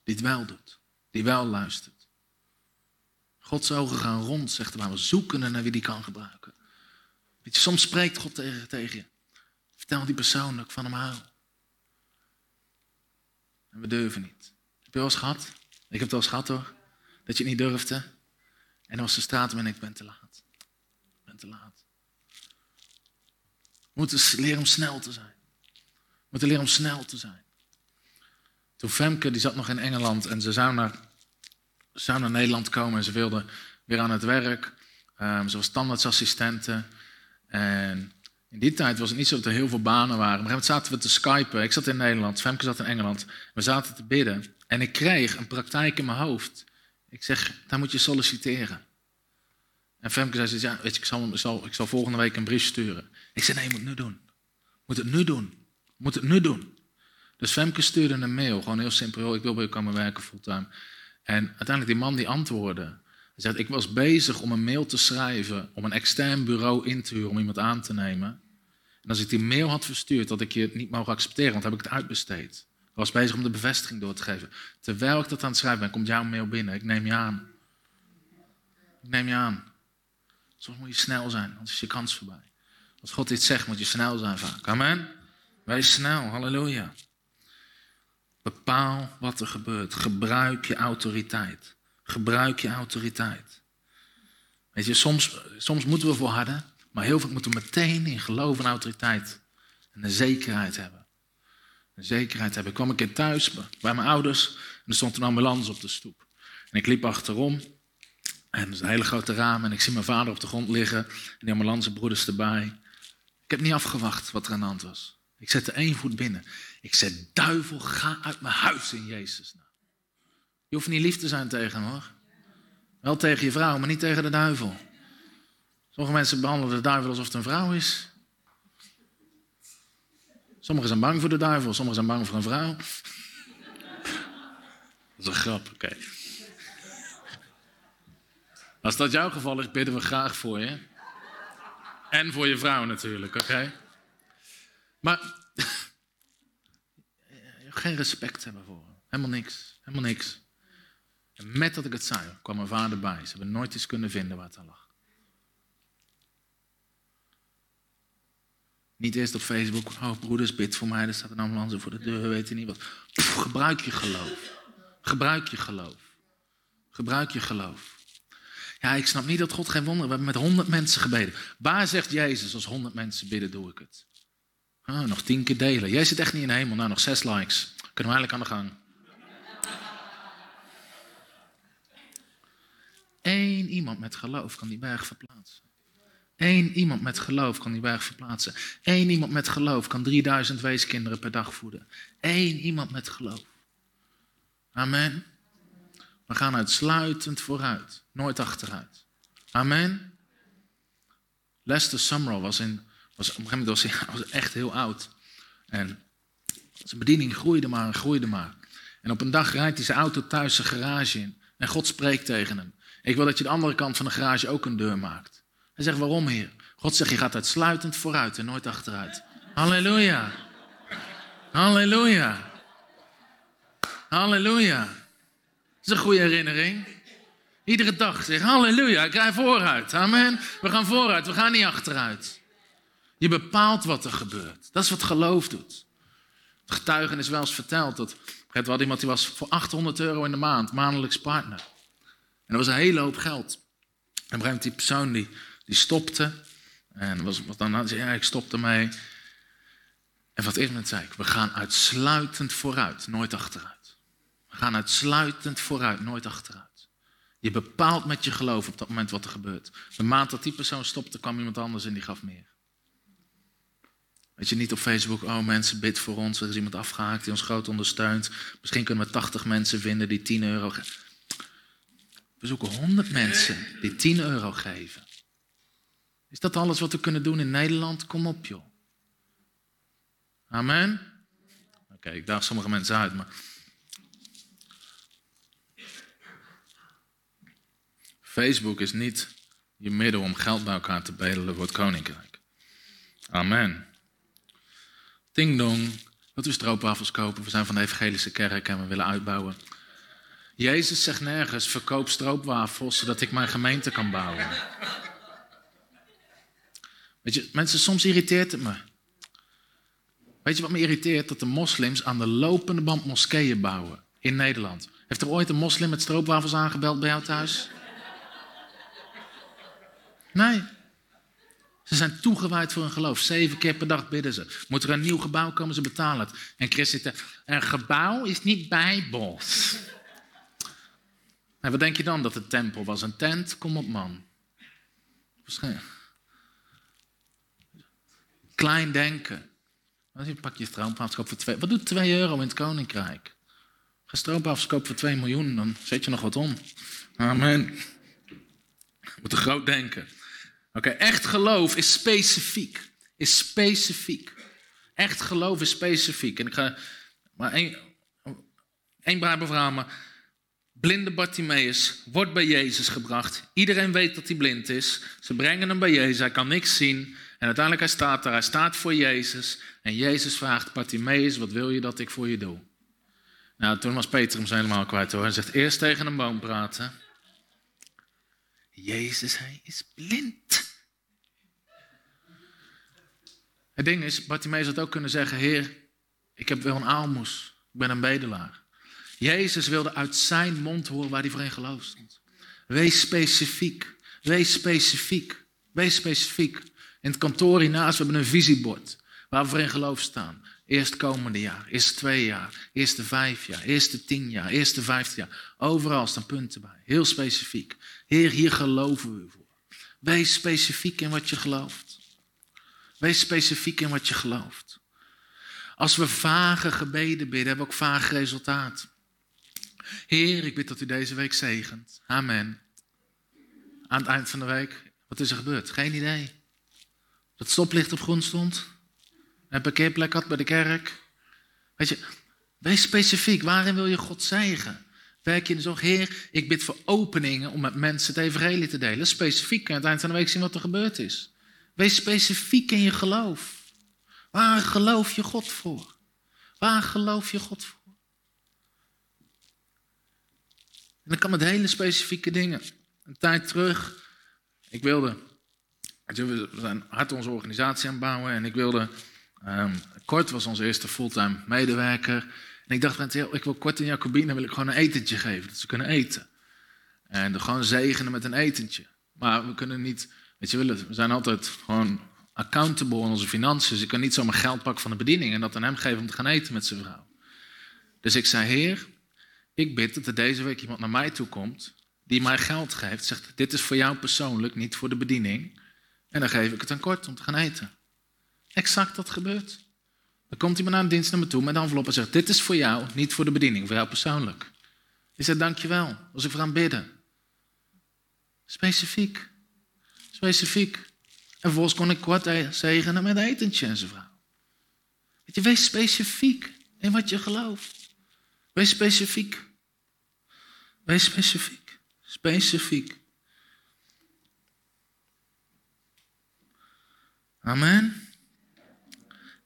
Die het wel doet. Die wel luistert. Gods ogen gaan rond, zegt de Bijbel. Zoeken naar wie die kan gebruiken. Weet je, soms spreekt God tegen, tegen je. Vertel die persoonlijk van hem hou. En we durven niet. Heb je wel eens gehad? Ik heb het wel eens gehad hoor. Dat je het niet durfde. En als ze staat ben ik ben te laat. Ik ben te laat. We moeten leren om snel te zijn. We moeten leren om snel te zijn. Toen Femke, die zat nog in Engeland en ze zou naar, naar Nederland komen en ze wilde weer aan het werk. Um, ze was standaardsassistente. En in die tijd was het niet zo dat er heel veel banen waren. Op een zaten we te skypen. Ik zat in Nederland, Femke zat in Engeland. We zaten te bidden. En ik kreeg een praktijk in mijn hoofd. Ik zeg, daar moet je solliciteren. En Femke zei, ja, weet je, ik zal, zal, ik zal volgende week een brief sturen. Ik zei, nee, je moet het nu doen. Moet het nu doen. Moet het nu doen. Dus Femke stuurde een mail, gewoon heel simpel. Ik wil bij je komen werken fulltime. En uiteindelijk die man die antwoordde. Hij ik was bezig om een mail te schrijven, om een extern bureau in te huren om iemand aan te nemen. En als ik die mail had verstuurd, dat ik je niet mogen accepteren, want dan heb ik het uitbesteed. Was bezig om de bevestiging door te geven. Terwijl ik dat aan het schrijven ben, komt jouw mail binnen. Ik neem je aan. Ik neem je aan. Soms moet je snel zijn, anders is je kans voorbij. Als God iets zegt, moet je snel zijn vaak. Amen. Wees snel, halleluja. Bepaal wat er gebeurt. Gebruik je autoriteit. Gebruik je autoriteit. Weet je, soms, soms moeten we volharden, maar heel veel moeten we meteen in geloof en autoriteit en een zekerheid hebben. Zekerheid hebben. Ik kwam een keer thuis bij mijn ouders en er stond een ambulance op de stoep. En ik liep achterom en er is een hele grote raam en ik zie mijn vader op de grond liggen en die ambulancebroeders erbij. Ik heb niet afgewacht wat er aan de hand was. Ik zette één voet binnen. Ik zei, duivel, ga uit mijn huis in Jezus. Je hoeft niet lief te zijn tegen hem hoor. Wel tegen je vrouw, maar niet tegen de duivel. Sommige mensen behandelen de duivel alsof het een vrouw is. Sommigen zijn bang voor de duivel, sommigen zijn bang voor een vrouw. Dat is een grap, oké. Als dat jouw geval is, bidden we graag voor je. En voor je vrouw natuurlijk, oké? Maar geen respect hebben voor hem. Helemaal niks. Helemaal niks. En met dat ik het zei, kwam mijn vader bij. Ze hebben nooit iets kunnen vinden waar het aan lag. Niet eerst op Facebook, oh broeders, bid voor mij, er staat een ambulance voor de deur, we weten niet wat. gebruik je geloof. Gebruik je geloof. Gebruik je geloof. Ja, ik snap niet dat God geen wonder. We hebben met honderd mensen gebeden. Waar zegt Jezus, als honderd mensen bidden, doe ik het? Oh, nog tien keer delen. Jij zit echt niet in de hemel. Nou, nog zes likes. Kunnen we eigenlijk aan de gang. Eén iemand met geloof kan die berg verplaatsen. Eén iemand met geloof kan die berg verplaatsen. Eén iemand met geloof kan 3000 weeskinderen per dag voeden. Eén iemand met geloof. Amen. We gaan uitsluitend vooruit, nooit achteruit. Amen. Lester Summerall was, in, was op een gegeven moment was hij, was echt heel oud. En zijn bediening groeide maar en groeide maar. En op een dag rijdt hij zijn auto thuis zijn garage in. En God spreekt tegen hem. Ik wil dat je de andere kant van de garage ook een deur maakt. Hij zegt, waarom heer? God zegt, je gaat uitsluitend vooruit en nooit achteruit. Halleluja. Halleluja. Halleluja. Dat is een goede herinnering. Iedere dag zeg, halleluja, ik rij vooruit. Amen. We gaan vooruit, we gaan niet achteruit. Je bepaalt wat er gebeurt. Dat is wat geloof doet. Het getuigen is wel eens verteld dat het was iemand die was voor 800 euro in de maand, maandelijks partner. En dat was een hele hoop geld. En op die persoon die, die stopte. En was, was dan zei ik stop ermee. En wat is met zei ik, we gaan uitsluitend vooruit, nooit achteruit. We gaan uitsluitend vooruit, nooit achteruit. Je bepaalt met je geloof op dat moment wat er gebeurt. De maand dat die persoon stopte, kwam iemand anders en die gaf meer. Weet je, niet op Facebook, oh mensen, bid voor ons. Er is iemand afgehaakt die ons groot ondersteunt. Misschien kunnen we 80 mensen vinden die 10 euro geven. We zoeken 100 mensen die 10 euro geven. Is dat alles wat we kunnen doen in Nederland? Kom op, joh. Amen. Oké, ik daag sommige mensen uit, maar. Facebook is niet je middel om geld bij elkaar te bedelen voor het koninkrijk. Amen. Ding dong. Wilt u stroopwafels kopen? We zijn van de evangelische kerk en we willen uitbouwen. Jezus zegt nergens, verkoop stroopwafels zodat ik mijn gemeente kan bouwen. Weet je, mensen, soms irriteert het me. Weet je wat me irriteert? Dat de moslims aan de lopende band moskeeën bouwen in Nederland. Heeft er ooit een moslim met stroopwafels aangebeld bij jou thuis? Nee. Ze zijn toegewijd voor hun geloof. Zeven keer per dag bidden ze. Moet er een nieuw gebouw komen, ze betalen het. En Chris zit er, een gebouw is niet bijbels. En wat denk je dan dat de tempel was? Een tent? Kom op man. Waarschijnlijk. Klein denken. Je pak je stroomafkoop voor twee. Wat doet 2 euro in het koninkrijk? Ga stroomafkoop voor 2 miljoen, dan zet je nog wat om. Amen. We moeten groot denken. Oké, echt geloof is specifiek. Is specifiek. Echt geloof is specifiek. En ik ga maar één, één blinde Bartimaeus wordt bij Jezus gebracht. Iedereen weet dat hij blind is. Ze brengen hem bij Jezus, hij kan niks zien. En uiteindelijk hij staat daar, hij staat voor Jezus. En Jezus vraagt Bartimaeus, wat wil je dat ik voor je doe? Nou, toen was Peter hem helemaal kwijt hoor. Hij zegt eerst tegen een boom praten. Jezus, hij is blind. Het ding is, Bartimaeus had ook kunnen zeggen, Heer, ik heb wel een aalmoes. Ik ben een bedelaar. Jezus wilde uit zijn mond horen waar hij voor in geloof. Wees specifiek. Wees specifiek. Wees specifiek. In het kantoor hiernaast, we hebben een visiebord. Waar we voor in geloof staan. Eerst komende jaar, eerste twee jaar, eerste vijf jaar, eerste tien jaar, eerste vijftien jaar. Overal staan punten bij. Heel specifiek. Heer, hier geloven we voor. Wees specifiek in wat je gelooft. Wees specifiek in wat je gelooft. Als we vage gebeden bidden, hebben we ook vage resultaten. Heer, ik bid dat u deze week zegent. Amen. Aan het eind van de week, wat is er gebeurd? Geen idee. Dat stoplicht op groen stond. Een parkeerplek had bij de kerk. Weet je, wees specifiek. Waarin wil je God zegen? Werk je in de zorg? Heer, ik bid voor openingen om met mensen het evangelie te delen. Specifiek. Aan het eind van de week zien wat er gebeurd is. Wees specifiek in je geloof. Waar geloof je God voor? Waar geloof je God voor? En dat kan met hele specifieke dingen. Een tijd terug, ik wilde, we zijn hard onze organisatie aan het bouwen en ik wilde, um, Kort was onze eerste fulltime medewerker. En ik dacht, ik wil Kort en Jacobine wil ik gewoon een etentje geven, dat ze kunnen eten. En gewoon zegenen met een etentje. Maar we kunnen niet, weet je, we zijn altijd gewoon accountable in onze financiën. Dus ik kan niet zomaar geld pakken van de bediening en dat aan hem geven om te gaan eten met zijn vrouw. Dus ik zei, heer, ik bid dat er deze week iemand naar mij toe komt die mij geld geeft. Zegt, dit is voor jou persoonlijk, niet voor de bediening. En dan geef ik het aan kort om te gaan eten. Exact dat gebeurt. Dan komt iemand aan de dienst naar me toe met een envelop en zegt, dit is voor jou, niet voor de bediening, voor jou persoonlijk. Ik zeg, dankjewel, als ik voor aan bidden. Specifiek. Specifiek. En vervolgens kon ik kort zegenen met etentje en zijn vrouw. Weet je, wees specifiek in wat je gelooft. Wees specifiek. Wees specifiek. Specifiek. Amen.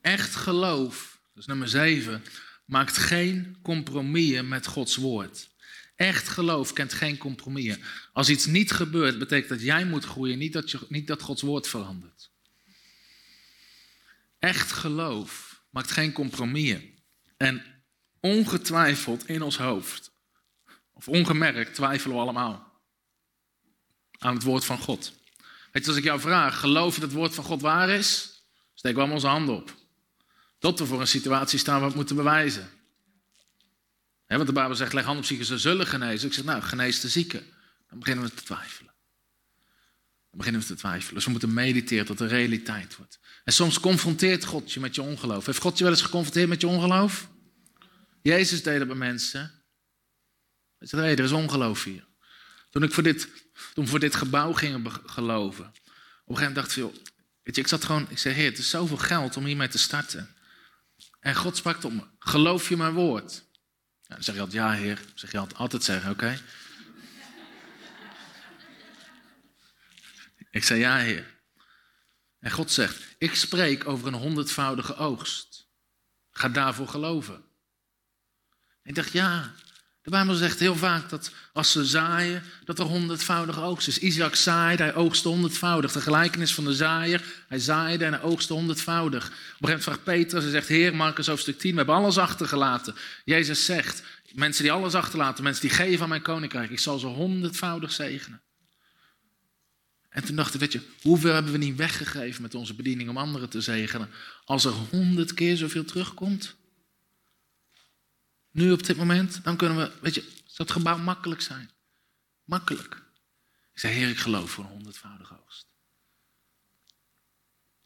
Echt geloof, is nummer zeven, maakt geen compromissen met Gods woord. Echt geloof kent geen compromissen. Als iets niet gebeurt, betekent dat jij moet groeien, niet dat, je, niet dat Gods woord verandert. Echt geloof maakt geen compromissen. En ongetwijfeld in ons hoofd of ongemerkt twijfelen we allemaal aan het woord van God. Weet je, als ik jou vraag, geloof je dat het woord van God waar is? Steek we allemaal onze handen op. Tot we voor een situatie staan waar we het moeten bewijzen. Want de Bijbel zegt, leg hand op zieken, ze zullen genezen. Ik zeg, nou, genees de zieken. Dan beginnen we te twijfelen. Dan beginnen we te twijfelen. Dus we moeten mediteren tot de realiteit wordt. En soms confronteert God je met je ongeloof. Heeft God je wel eens geconfronteerd met je ongeloof? Jezus deed dat bij mensen. Hij zei, er is ongeloof hier. Toen ik voor dit, toen voor dit gebouw ging geloven. Op een gegeven moment dacht ik, weet je, ik zat gewoon, ik zei, heer, het is zoveel geld om hiermee te starten. En God sprak tot me, geloof je mijn woord? Ja, dan zeg je altijd, ja heer. Dan zeg je altijd, altijd zeggen, oké. ik zei, ja heer. En God zegt, ik spreek over een honderdvoudige oogst. Ga daarvoor geloven. ik dacht, ja, de Bijbel zegt heel vaak dat als ze zaaien, dat er honderdvoudige oogst is. Isaac zaaide, hij oogste honderdvoudig. De gelijkenis van de zaaier, hij zaaide en hij oogste honderdvoudig. Op een gegeven moment vraagt Petrus, hij zegt, Heer, Marcus hoofdstuk 10, we hebben alles achtergelaten. Jezus zegt, mensen die alles achterlaten, mensen die geven aan mijn koninkrijk, ik zal ze honderdvoudig zegenen. En toen dacht ik, weet je, hoeveel hebben we niet weggegeven met onze bediening om anderen te zegenen, als er honderd keer zoveel terugkomt? Nu op dit moment, dan kunnen we, weet je, zou het gebouw makkelijk zijn. Makkelijk. Ik zei, Heer, ik geloof voor een honderdvoudige oogst.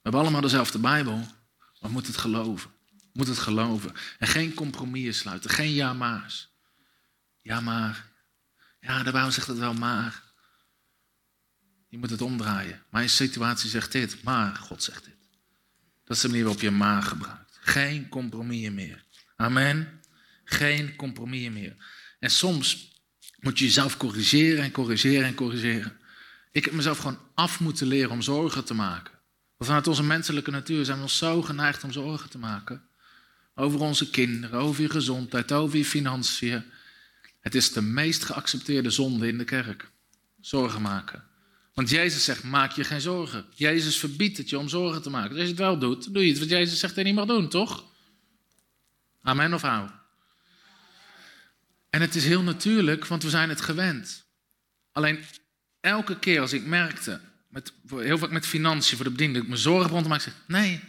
We hebben allemaal dezelfde Bijbel, maar we moeten het geloven. We moeten het geloven. En geen compromissen sluiten, geen ja-maars. Ja, maar. Ja, de Bijbel zegt het wel, maar. Je moet het omdraaien. Mijn situatie zegt dit, maar God zegt dit. Dat is de manier waarop je maar gebruikt. Geen compromissen meer. Amen. Geen compromissen meer. En soms moet je jezelf corrigeren en corrigeren en corrigeren. Ik heb mezelf gewoon af moeten leren om zorgen te maken. Want vanuit onze menselijke natuur zijn we ons zo geneigd om zorgen te maken. Over onze kinderen, over je gezondheid, over je financiën. Het is de meest geaccepteerde zonde in de kerk. Zorgen maken. Want Jezus zegt, maak je geen zorgen. Jezus verbiedt het je om zorgen te maken. Dus als je het wel doet, doe je het wat Jezus zegt dat je niet mag doen, toch? Amen of hou? En het is heel natuurlijk, want we zijn het gewend. Alleen elke keer als ik merkte, met, heel vaak met financiën voor de bediening, dat ik me zorgen begon te maken, zeg nee,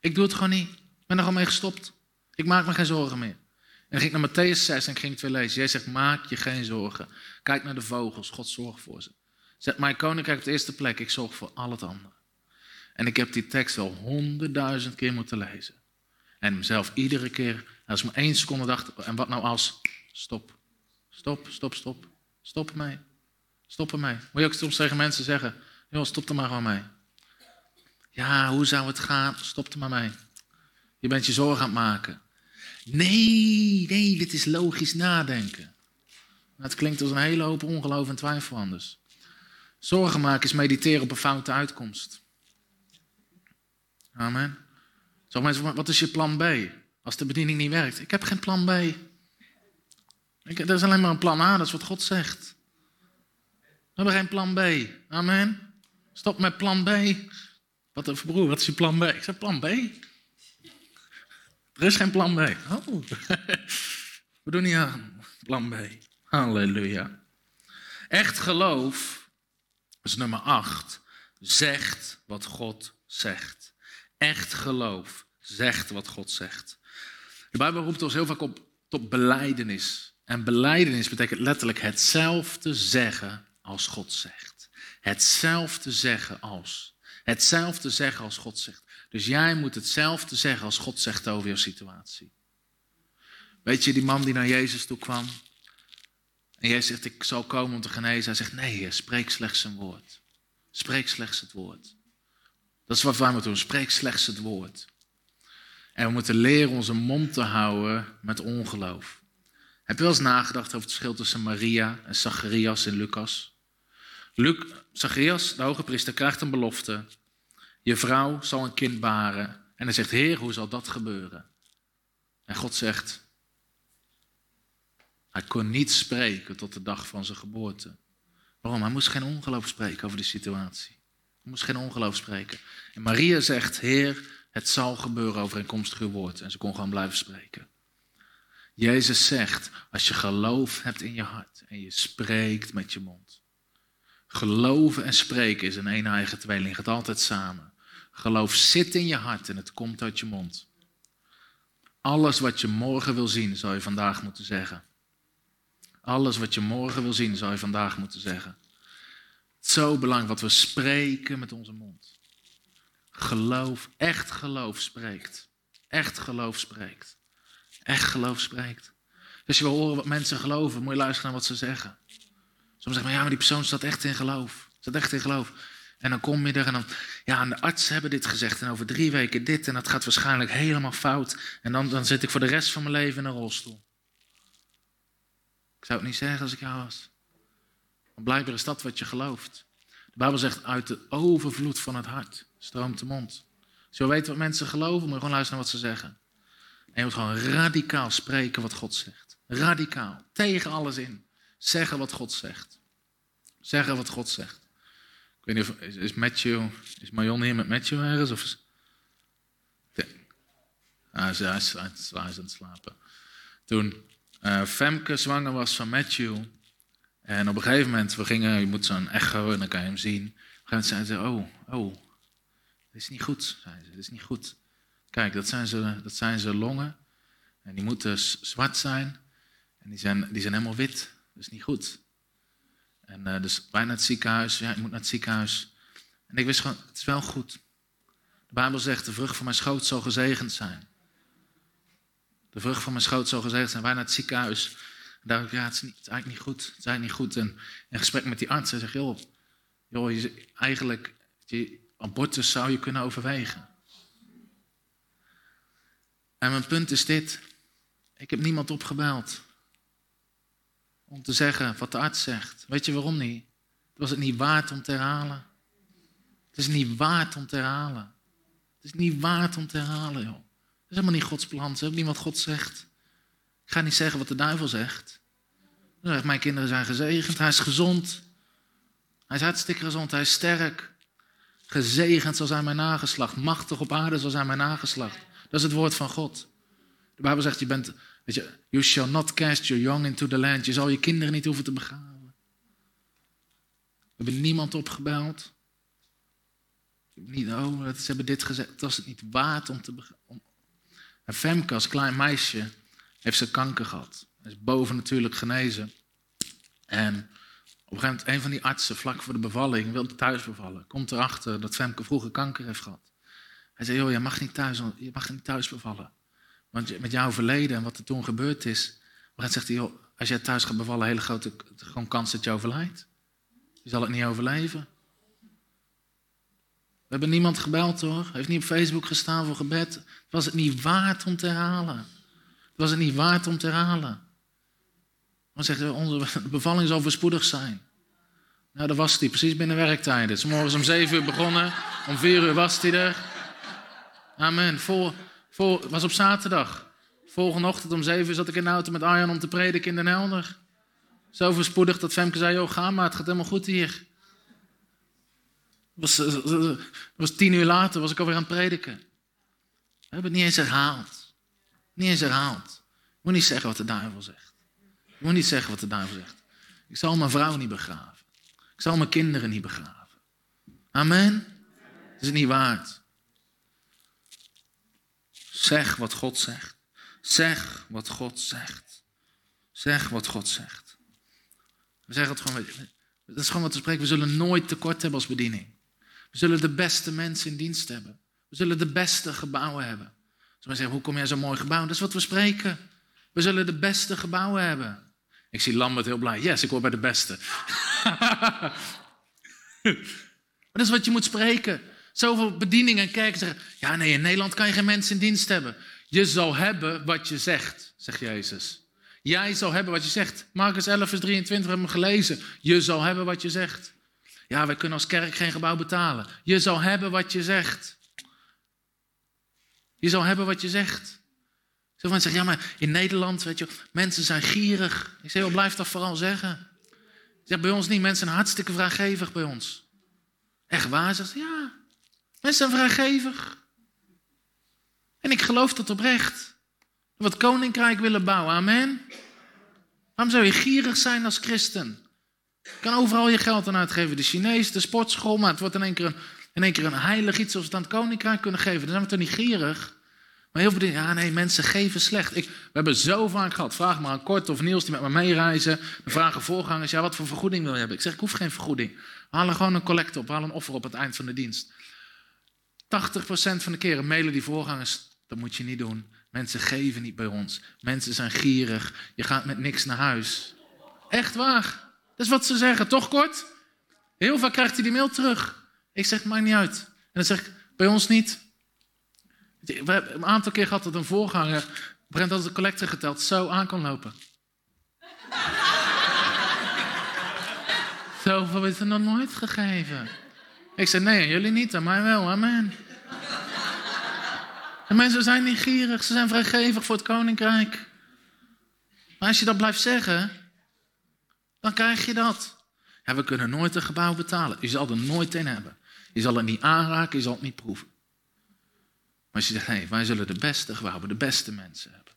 ik doe het gewoon niet. Ik ben er al mee gestopt. Ik maak me geen zorgen meer. En dan ging ik naar Matthäus 6 en ging ik weer lezen. Jij zegt, maak je geen zorgen. Kijk naar de vogels, God zorgt voor ze. Zet mijn koninkrijk op de eerste plek, ik zorg voor al het andere. En ik heb die tekst wel honderdduizend keer moeten lezen. En mezelf iedere keer, als ik maar één seconde dacht, en wat nou als, stop, stop, stop, stop, stop ermee. Stop ermee. Moet je ook soms tegen mensen zeggen, joh, stop er maar gewoon mee. Ja, hoe zou het gaan? Stop er maar mee. Je bent je zorgen aan het maken. Nee, nee, dit is logisch nadenken. Het klinkt als een hele hoop ongeloof en twijfel anders. Zorgen maken is mediteren op een foute uitkomst. Amen. Zeg mensen, wat is je plan B? Als de bediening niet werkt. Ik heb geen plan B. Ik, er is alleen maar een plan A, dat is wat God zegt. We hebben geen plan B. Amen. Stop met plan B. Wat broer, wat is je plan B? Ik zeg plan B. Er is geen plan B. Oh. We doen niet aan plan B. Halleluja. Echt geloof, is nummer 8, zegt wat God zegt. Echt geloof zegt wat God zegt. De Bijbel roept ons heel vaak op tot beleidenis. En beleidenis betekent letterlijk hetzelfde zeggen als God zegt. Hetzelfde zeggen als. Hetzelfde zeggen als God zegt. Dus jij moet hetzelfde zeggen als God zegt over jouw situatie. Weet je, die man die naar Jezus toe kwam. En jij zegt, ik zal komen om te genezen. Hij zegt, nee heer, spreek slechts een woord. Spreek slechts het woord. Dat is wat wij moeten doen, spreek slechts het woord. En we moeten leren onze mond te houden met ongeloof. Heb je wel eens nagedacht over het verschil tussen Maria en Zacharias in Lucas? Luc, Zacharias, de hoge priester, krijgt een belofte. Je vrouw zal een kind baren. En hij zegt, Heer, hoe zal dat gebeuren? En God zegt, hij kon niet spreken tot de dag van zijn geboorte. Waarom? Hij moest geen ongeloof spreken over de situatie. Hij moest geen ongeloof spreken. En Maria zegt, Heer, het zal gebeuren overeenkomstig uw woord. En ze kon gewoon blijven spreken. Jezus zegt, als je geloof hebt in je hart en je spreekt met je mond. Geloven en spreken is een een-eigen tweeling, gaat altijd samen. Geloof zit in je hart en het komt uit je mond. Alles wat je morgen wil zien, zou je vandaag moeten zeggen. Alles wat je morgen wil zien, zou je vandaag moeten zeggen. Zo belangrijk wat we spreken met onze mond. Geloof, echt geloof spreekt. Echt geloof spreekt. Echt geloof spreekt. Als je wil horen wat mensen geloven, moet je luisteren naar wat ze zeggen. Soms zeggen ja, maar die persoon staat echt in geloof. Staat echt in geloof. En dan kom je er en dan, ja, de artsen hebben dit gezegd en over drie weken dit en dat gaat waarschijnlijk helemaal fout. En dan, dan zit ik voor de rest van mijn leven in een rolstoel. Ik zou het niet zeggen als ik jou was. Maar blijkbaar is dat wat je gelooft. De Bijbel zegt, uit de overvloed van het hart stroomt de mond. Als je wil weten wat mensen geloven, moet je gewoon luisteren naar wat ze zeggen. En je moet gewoon radicaal spreken wat God zegt. Radicaal. Tegen alles in. Zeggen wat God zegt. Zeggen wat God zegt. Ik weet niet of, is Matthew, is Marion hier met Matthew ergens? Of is, ah, hij, is, hij, hij aan het slapen. Toen uh, Femke zwanger was van Matthew. En op een gegeven moment, we gingen, je moet zo'n echo en dan kan je hem zien. Op een ze, oh, oh, dit is niet goed, zeiden ze, dit is niet goed. Kijk, dat zijn ze, dat zijn ze longen. En die moeten zwart zijn. En die zijn, die zijn helemaal wit. Dat is niet goed. En uh, dus wij naar het ziekenhuis. Ja, ik moet naar het ziekenhuis. En ik wist gewoon, het is wel goed. De Bijbel zegt, de vrucht van mijn schoot zal gezegend zijn. De vrucht van mijn schoot zal gezegend zijn. Wij naar het ziekenhuis. En ik, ja, het is, het eigenlijk niet goed. Het is eigenlijk niet goed. En in gesprek met die arts, hij zegt, joh, joh je, eigenlijk, je, abortus zou je kunnen overwegen. En mijn punt is dit. Ik heb niemand opgebeld. Om te zeggen wat de arts zegt. Weet je waarom niet? Was het niet waard om te herhalen? Het is niet waard om te herhalen. Het is niet waard om te herhalen, joh. Het is helemaal niet Gods plan. Ze hebben niet wat God zegt. Ik ga niet zeggen wat de duivel zegt. Zegt, mijn kinderen zijn gezegend. Hij is gezond. Hij is hartstikke gezond. Hij is sterk. Gezegend zal zijn mijn nageslacht. Machtig op aarde zal zijn mijn nageslacht. Dat is het woord van God. De Bijbel zegt, je bent, weet je, you shall not cast your young into the land. Je zal je kinderen niet hoeven te begraven. We hebben niemand opgebeld. Niet, oh, ze hebben dit gezegd. Dat was het niet waard om te begraven. En Femke als klein meisje heeft ze kanker gehad. Is boven natuurlijk genezen. En op een gegeven moment, een van die artsen, vlak voor de bevalling, wilde thuis bevallen. Komt erachter dat Femke vroeger kanker heeft gehad. Hij zei, joh, je mag niet thuis, je mag niet thuis bevallen. Want met jouw verleden en wat er toen gebeurd is. Maar zegt hij, joh, als jij thuis gaat bevallen, hele grote gewoon kans dat je overlijdt. Je zal het niet overleven. We hebben niemand gebeld hoor. Heeft niet op Facebook gestaan voor gebed. Was het niet waard om te herhalen? Was het niet waard om te herhalen? Dan zegt hij, onze bevalling zal voorspoedig zijn. Nou, dat was hij, precies binnen werktijden. Het is morgens om zeven uur begonnen, om vier uur was hij er. Amen. Voor, was op zaterdag. Volgende ochtend om zeven zat ik in de auto met Arjan om te prediken in Den Helder. Zo voorspoedig dat Femke zei, joh, ga maar, het gaat helemaal goed hier. Het was, het was tien uur later, was ik alweer aan het prediken. We hebben het niet eens herhaald. Niet eens herhaald. Je moet niet zeggen wat de duivel zegt. Je moet niet zeggen wat de duivel zegt. Ik zal mijn vrouw niet begraven. Ik zal mijn kinderen niet begraven. Amen. Het is het niet waard. Zeg wat God zegt. Zeg wat God zegt. Zeg wat God zegt. We zeggen het gewoon. Dat is gewoon wat we spreken. We zullen nooit tekort hebben als bediening. We zullen de beste mensen in dienst hebben. We zullen de beste gebouwen hebben. Ze zeggen, hoe kom jij zo'n mooi gebouw? Dat is wat we spreken. We zullen de beste gebouwen hebben. Ik zie Lambert heel blij. Yes, ik hoor bij de beste. dat is wat je moet spreken. Zoveel bedieningen en kerken zeggen: Ja, nee, in Nederland kan je geen mensen in dienst hebben. Je zal hebben wat je zegt, zegt Jezus. Jij zal hebben wat je zegt. Marcus 11, vers 23 hebben we gelezen. Je zal hebben wat je zegt. Ja, wij kunnen als kerk geen gebouw betalen. Je zal hebben wat je zegt. Je zal hebben wat je zegt. Zo van zeggen, ja, maar in Nederland, weet je, mensen zijn gierig. Ik zeg, blijf dat vooral zeggen. Ik zeg, bij ons niet, mensen zijn hartstikke vrijgevig bij ons. Echt waar? Zegt, ja, Mensen zijn vrijgevig. En ik geloof dat oprecht. Wat koninkrijk willen bouwen. Amen. Waarom zou je gierig zijn als christen? Je kan overal je geld aan uitgeven. De Chinees, de sportschool. Maar het wordt in één keer een, in één keer een heilig iets als we het aan het koninkrijk kunnen geven. Dan zijn we toch niet gierig? Maar heel veel dingen, ja nee, mensen geven slecht. Ik, we hebben zo vaak gehad, vraag maar aan Kort of Niels die met me meereizen. Dan vragen voorgangers, ja wat voor vergoeding wil je hebben? Ik zeg, ik hoef geen vergoeding. We halen gewoon een collecte op, we halen een offer op het eind van de dienst. 80% van de keren mailen die voorgangers, dat moet je niet doen. Mensen geven niet bij ons. Mensen zijn gierig. Je gaat met niks naar huis. Echt waar. Dat is wat ze zeggen. Toch kort? Heel vaak krijgt hij die mail terug. Ik zeg, maakt niet uit. En dan zeg ik, bij ons niet. We hebben een aantal keer gehad dat een voorganger, Brent had de collector geteld, zo aan kon lopen. Zoveel is er nog nooit gegeven. Ik zei, nee, jullie niet, aan mij wel, amen. En mensen zijn niet gierig, ze zijn vrijgevig voor het koninkrijk. Maar als je dat blijft zeggen, dan krijg je dat. Ja, we kunnen nooit een gebouw betalen. Je zal er nooit in hebben. Je zal het niet aanraken, je zal het niet proeven. Maar als je zegt, hé, wij zullen de beste gebouwen, de beste mensen hebben.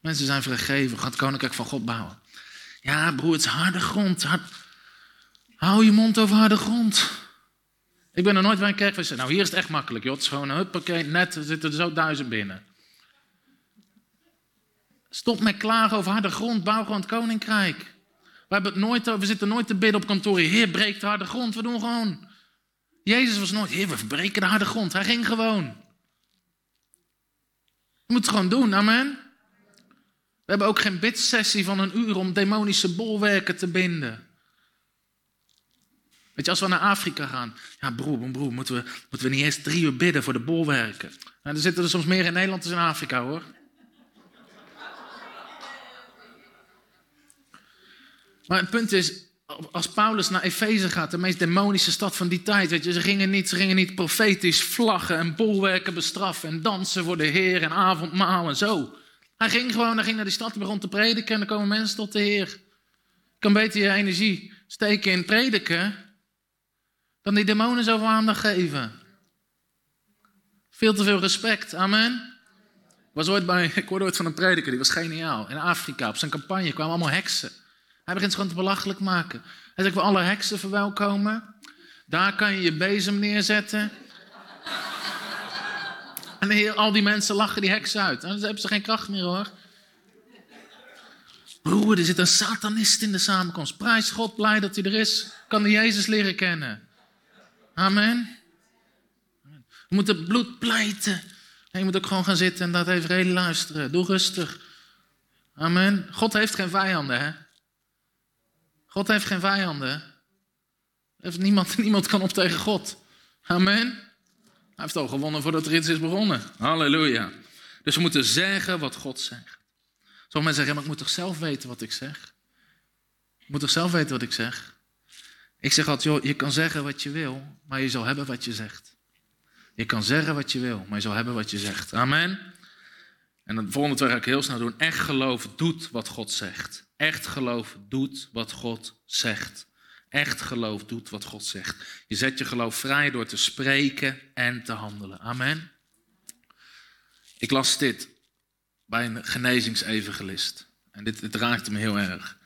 Mensen zijn vrijgevig, gaan het koninkrijk van God bouwen. Ja, broer, het is harde grond. Hou je mond over harde grond. Ik ben er nooit bij een kerk geweest. Nou, hier is het echt makkelijk, joh. Het is gewoon, huppakee, net, er zitten er zo duizend binnen. Stop met klagen over harde grond, bouw gewoon het koninkrijk. We, hebben het nooit, we zitten nooit te bidden op kantoor. Heer, breek de harde grond. We doen gewoon. Jezus was nooit, heer, we verbreken de harde grond. Hij ging gewoon. Je moet het gewoon doen, amen. We hebben ook geen bidsessie van een uur om demonische bolwerken te binden. Weet je, als we naar Afrika gaan. Ja, broer, broer, moeten we, moeten we niet eerst drie uur bidden voor de bolwerken? Nou, er zitten er soms meer in Nederland dan in Afrika, hoor. Maar het punt is, als Paulus naar Efeze gaat, de meest demonische stad van die tijd, weet je, ze gingen niet, ze gingen niet profetisch vlaggen en bolwerken bestraffen en dansen voor de Heer en avondmaal en zo. Hij ging gewoon, hij ging naar die stad en begon te prediken en dan komen mensen tot de Heer. Kan beter je energie steken in prediken dan die demonen zoveel aandacht geven. Veel te veel respect, amen. Was ooit bij, ik hoorde ooit van een prediker, die was geniaal. In Afrika, op zijn campagne kwamen allemaal heksen. Hij begint ze gewoon te belachelijk maken. Hij zegt, wil alle heksen verwelkomen. Daar kan je je bezem neerzetten. en al die mensen lachen die heksen uit. En dan hebben ze geen kracht meer hoor. Broer, er zit een satanist in de samenkomst. Prijs God blij dat hij er is. Kan de Jezus leren kennen. Amen. We moeten bloed pleiten. En je moet ook gewoon gaan zitten en dat even redelijk luisteren. Doe rustig. Amen. God heeft geen vijanden, hè? God heeft geen vijanden. Niemand, niemand kan op tegen God. Amen. Hij heeft al gewonnen voordat er iets is begonnen. Halleluja. Dus we moeten zeggen wat God zegt. Sommige mensen zeggen, maar ik moet toch zelf weten wat ik zeg? Ik moet toch zelf weten wat ik zeg? Ik zeg altijd, joh, je kan zeggen wat je wil, maar je zal hebben wat je zegt. Je kan zeggen wat je wil, maar je zal hebben wat je zegt. Amen. En dan volgende twee ga ik heel snel doen. Echt geloof doet wat God zegt. Echt geloof doet wat God zegt. Echt geloof doet wat God zegt. Je zet je geloof vrij door te spreken en te handelen. Amen. Ik las dit bij een genezingsevangelist. En dit, dit raakte me heel erg.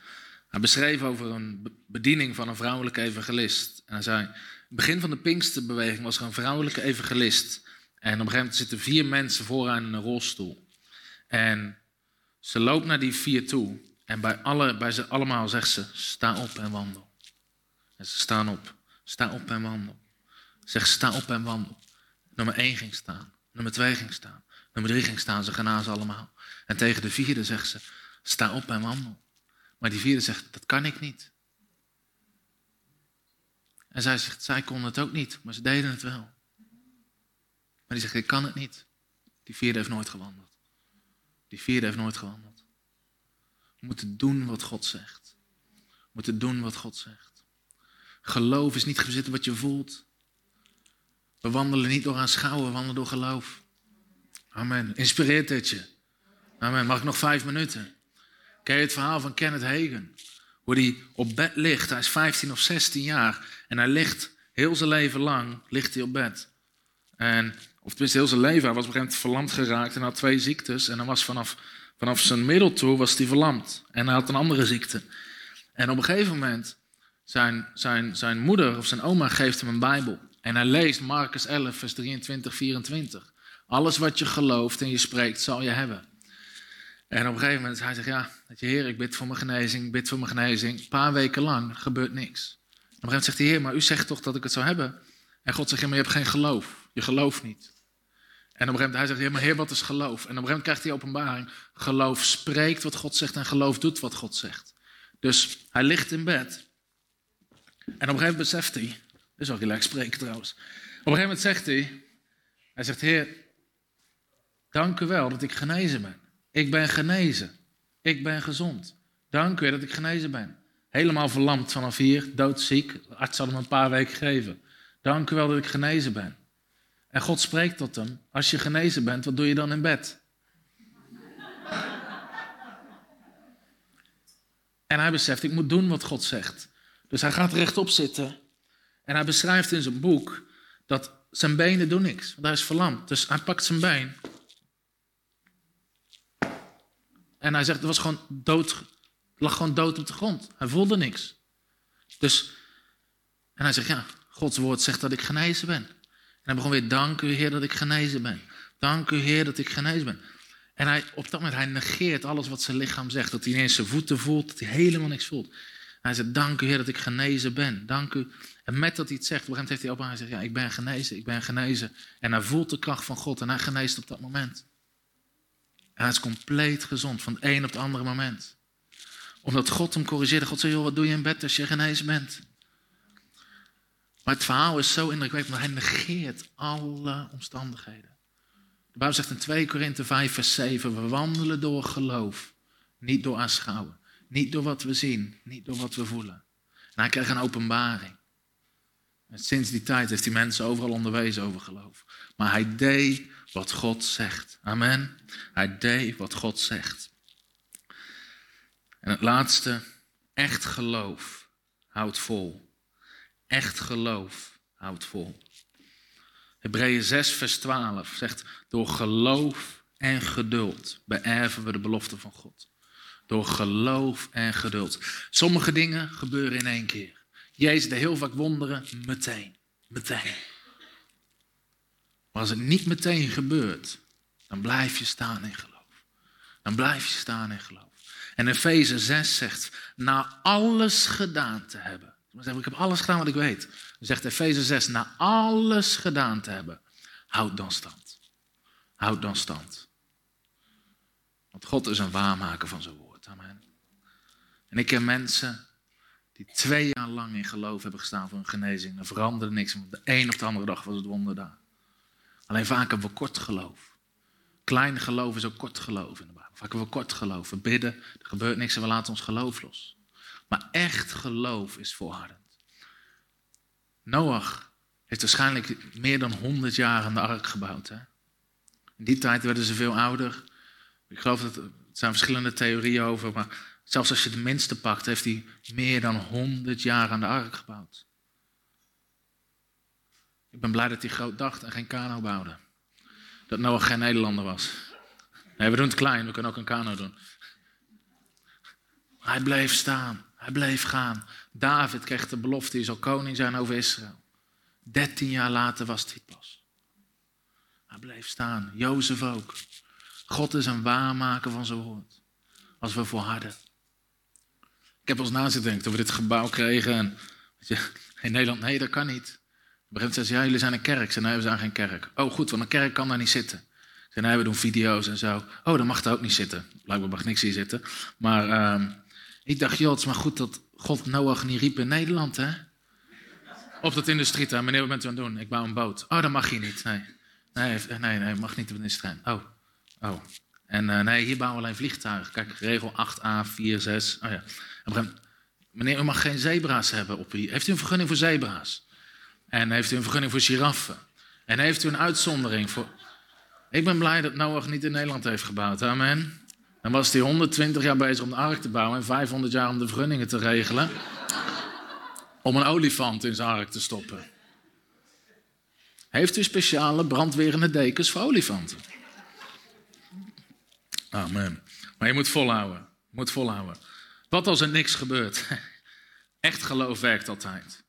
Hij beschreef over een bediening van een vrouwelijke evangelist. En hij zei, begin van de Pinksterbeweging was er een vrouwelijke evangelist. En op een gegeven moment zitten vier mensen vooraan in een rolstoel. En ze loopt naar die vier toe. En bij, alle, bij ze allemaal zegt ze, sta op en wandel. En ze staan op. Sta op en wandel. Zeg, sta op en wandel. Nummer één ging staan. Nummer twee ging staan. Nummer drie ging staan. Ze gaan ze allemaal. En tegen de vierde zegt ze, sta op en wandel. Maar die vierde zegt, dat kan ik niet. En zij zegt, zij kon het ook niet, maar ze deden het wel. Maar die zegt, ik kan het niet. Die vierde heeft nooit gewandeld. Die vierde heeft nooit gewandeld. We moeten doen wat God zegt. We moeten doen wat God zegt. Geloof is niet gezitten wat je voelt. We wandelen niet door aanschouwen, we wandelen door geloof. Amen. Inspireert het je? Amen. Mag ik nog vijf minuten? Ken je het verhaal van Kenneth Hagen? Hoe hij op bed ligt. Hij is 15 of 16 jaar. En hij ligt heel zijn leven lang ligt hij op bed. En, of tenminste heel zijn leven. Hij was op een gegeven moment verlamd geraakt en had twee ziektes. En dan was vanaf, vanaf zijn middel toe was hij verlamd. En hij had een andere ziekte. En op een gegeven moment, zijn, zijn, zijn moeder of zijn oma geeft hem een Bijbel. En hij leest Marcus 11, vers 23, 24. Alles wat je gelooft en je spreekt, zal je hebben. En op een gegeven moment, hij zegt, ja, je Heer, ik bid voor mijn genezing, ik bid voor mijn genezing. Een paar weken lang gebeurt niks. op een gegeven moment zegt de Heer, maar u zegt toch dat ik het zou hebben? En God zegt, je hebt geen geloof. Je gelooft niet. En op een gegeven moment, hij zegt, ja, maar Heer, wat is geloof? En op een gegeven moment krijgt hij openbaring. Geloof spreekt wat God zegt en geloof doet wat God zegt. Dus hij ligt in bed. En op een gegeven moment beseft hij, dit is wel relaxed spreken trouwens. Op een gegeven moment zegt hij, hij zegt, Heer, dank u wel dat ik genezen ben. Ik ben genezen. Ik ben gezond. Dank u dat ik genezen ben. Helemaal verlamd vanaf hier, doodziek. De arts had hem een paar weken gegeven. Dank u wel dat ik genezen ben. En God spreekt tot hem. Als je genezen bent, wat doe je dan in bed? En hij beseft, ik moet doen wat God zegt. Dus hij gaat rechtop zitten. En hij beschrijft in zijn boek dat zijn benen doen niks. Want hij is verlamd. Dus hij pakt zijn been En hij zegt, het was gewoon dood, lag gewoon dood op de grond. Hij voelde niks. Dus, en hij zegt, ja, Gods woord zegt dat ik genezen ben. En hij begon weer, dank u Heer dat ik genezen ben. Dank u Heer dat ik genezen ben. En hij, op dat moment, hij negeert alles wat zijn lichaam zegt. Dat hij ineens zijn voeten voelt, dat hij helemaal niks voelt. hij zegt, dank u Heer dat ik genezen ben. Dank u. En met dat hij het zegt, op een gegeven moment heeft hij op en hij zegt, ja, ik ben genezen, ik ben genezen. En hij voelt de kracht van God en hij geneest op dat moment. Hij is compleet gezond van het een op het andere moment. Omdat God hem corrigeerde. God zei, joh, wat doe je in bed als je genezen bent? Maar het verhaal is zo indrukwekkend, want hij negeert alle omstandigheden. De Bijbel zegt in 2 Korinthe 5, vers 7, we wandelen door geloof, niet door aanschouwen. Niet door wat we zien, niet door wat we voelen. En hij kreeg een openbaring. En sinds die tijd heeft hij mensen overal onderwezen over geloof. Maar hij deed wat God zegt. Amen. Hij deed wat God zegt. En het laatste, echt geloof houdt vol. Echt geloof houdt vol. Hebreeën 6, vers 12 zegt: Door geloof en geduld beërven we de belofte van God. Door geloof en geduld. Sommige dingen gebeuren in één keer. Jezus deed heel vaak wonderen meteen. Meteen. Maar als het niet meteen gebeurt, dan blijf je staan in geloof. Dan blijf je staan in geloof. En Efeze 6 zegt, na alles gedaan te hebben. Ik heb alles gedaan wat ik weet. Zegt Efeze 6, na alles gedaan te hebben, houd dan stand. Houd dan stand. Want God is een waarmaker van zijn woord. Amen. En ik ken mensen die twee jaar lang in geloof hebben gestaan voor een genezing. Er veranderde niks. Van de een of de andere dag was het wonder daar. Alleen vaak hebben we kort geloof. Klein geloof is ook kort geloof in de. Vaak hebben we kort geloof. We bidden, er gebeurt niks en we laten ons geloof los. Maar echt geloof is volhardend. Noach heeft waarschijnlijk meer dan 100 jaar aan de ark gebouwd. Hè? In die tijd werden ze veel ouder. Ik geloof dat er zijn verschillende theorieën over, maar zelfs als je de minste pakt, heeft hij meer dan 100 jaar aan de ark gebouwd. Ik ben blij dat hij groot dacht en geen kano bouwde. Dat Noach geen Nederlander was. Nee, we doen het klein, we kunnen ook een kano doen. Hij bleef staan, hij bleef gaan. David kreeg de belofte, hij zal koning zijn over Israël. Dertien jaar later was hij pas. Hij bleef staan, Jozef ook. God is een waarmaker van zijn woord. Als we volharden. Ik heb ons na zitten denken, toen we dit gebouw kregen. En, je, in Nederland, nee, dat kan niet. Een gegeven moment zei jullie zijn een kerk. Ze nee, we zijn geen kerk. Oh, goed, want een kerk kan daar niet zitten. Ze nee, we doen video's en zo. Oh, dan mag daar ook niet zitten. Blijkbaar mag niks hier zitten. Maar uh, ik dacht, joh, het is maar goed dat God Noach niet riep in Nederland, hè? Op dat industrieterrein. Meneer, wat bent u aan het doen? Ik bouw een boot. Oh, dat mag je niet. Nee, nee, nee, mag niet industrieterrein. Oh, oh. En uh, nee, hier bouwen we alleen vliegtuigen. Kijk, regel 8a, 4, 6. Oh ja. Meneer, u mag geen zebra's hebben op hier. Heeft u een vergunning voor zebra's? En heeft u een vergunning voor giraffen? En heeft u een uitzondering voor... Ik ben blij dat Noach niet in Nederland heeft gebouwd. Amen. Dan was hij 120 jaar bezig om de ark te bouwen en 500 jaar om de vergunningen te regelen. om een olifant in zijn ark te stoppen. Heeft u speciale brandwerende dekens voor olifanten? Amen. Maar je moet volhouden. Je moet volhouden. Wat als er niks gebeurt? Echt geloof werkt altijd.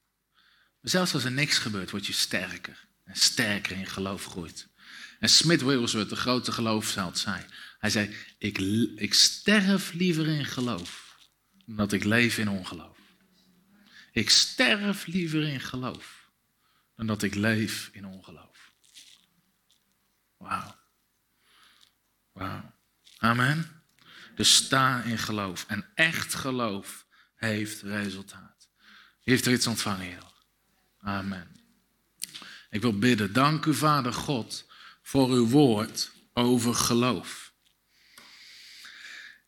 Zelfs als er niks gebeurt, word je sterker. En sterker in geloof groeit. En Smith Wigglesworth, de grote geloofsheld, zei... Hij zei, ik, ik sterf liever in geloof... dan dat ik leef in ongeloof. Ik sterf liever in geloof... dan dat ik leef in ongeloof. Wauw. Wauw. Amen. Dus sta in geloof. En echt geloof heeft resultaat. heeft er iets ontvangen, Heer. Amen. Ik wil bidden. Dank u, Vader God, voor uw woord over geloof.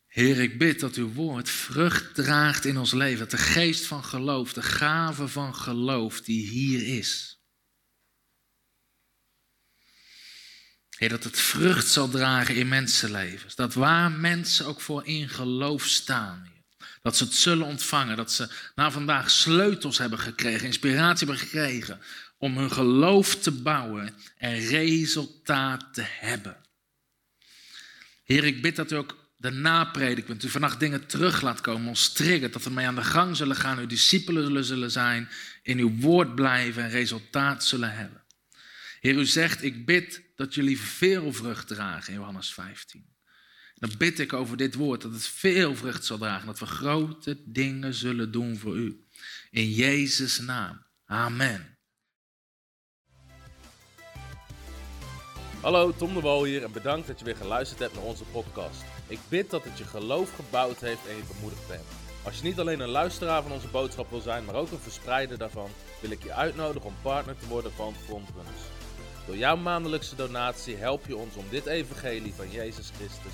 Heer, ik bid dat uw woord vrucht draagt in ons leven. Dat de geest van geloof, de gave van geloof die hier is. Heer, dat het vrucht zal dragen in mensenlevens. Dat waar mensen ook voor in geloof staan. Dat ze het zullen ontvangen. Dat ze na vandaag sleutels hebben gekregen, inspiratie hebben gekregen. Om hun geloof te bouwen en resultaat te hebben. Heer, ik bid dat u ook de napredik bent. U vannacht dingen terug laat komen, ons triggert. Dat we mee aan de gang zullen gaan, uw discipelen zullen zijn, in uw woord blijven en resultaat zullen hebben. Heer, u zegt, ik bid dat jullie veel vrucht dragen in Johannes 15. Dan bid ik over dit woord dat het veel vrucht zal dragen. Dat we grote dingen zullen doen voor u. In Jezus' naam. Amen. Hallo, Tom de Wol hier en bedankt dat je weer geluisterd hebt naar onze podcast. Ik bid dat het je geloof gebouwd heeft en je bemoedigd bent. Als je niet alleen een luisteraar van onze boodschap wil zijn, maar ook een verspreider daarvan, wil ik je uitnodigen om partner te worden van Frontrunners. Door jouw maandelijkse donatie help je ons om dit evangelie van Jezus Christus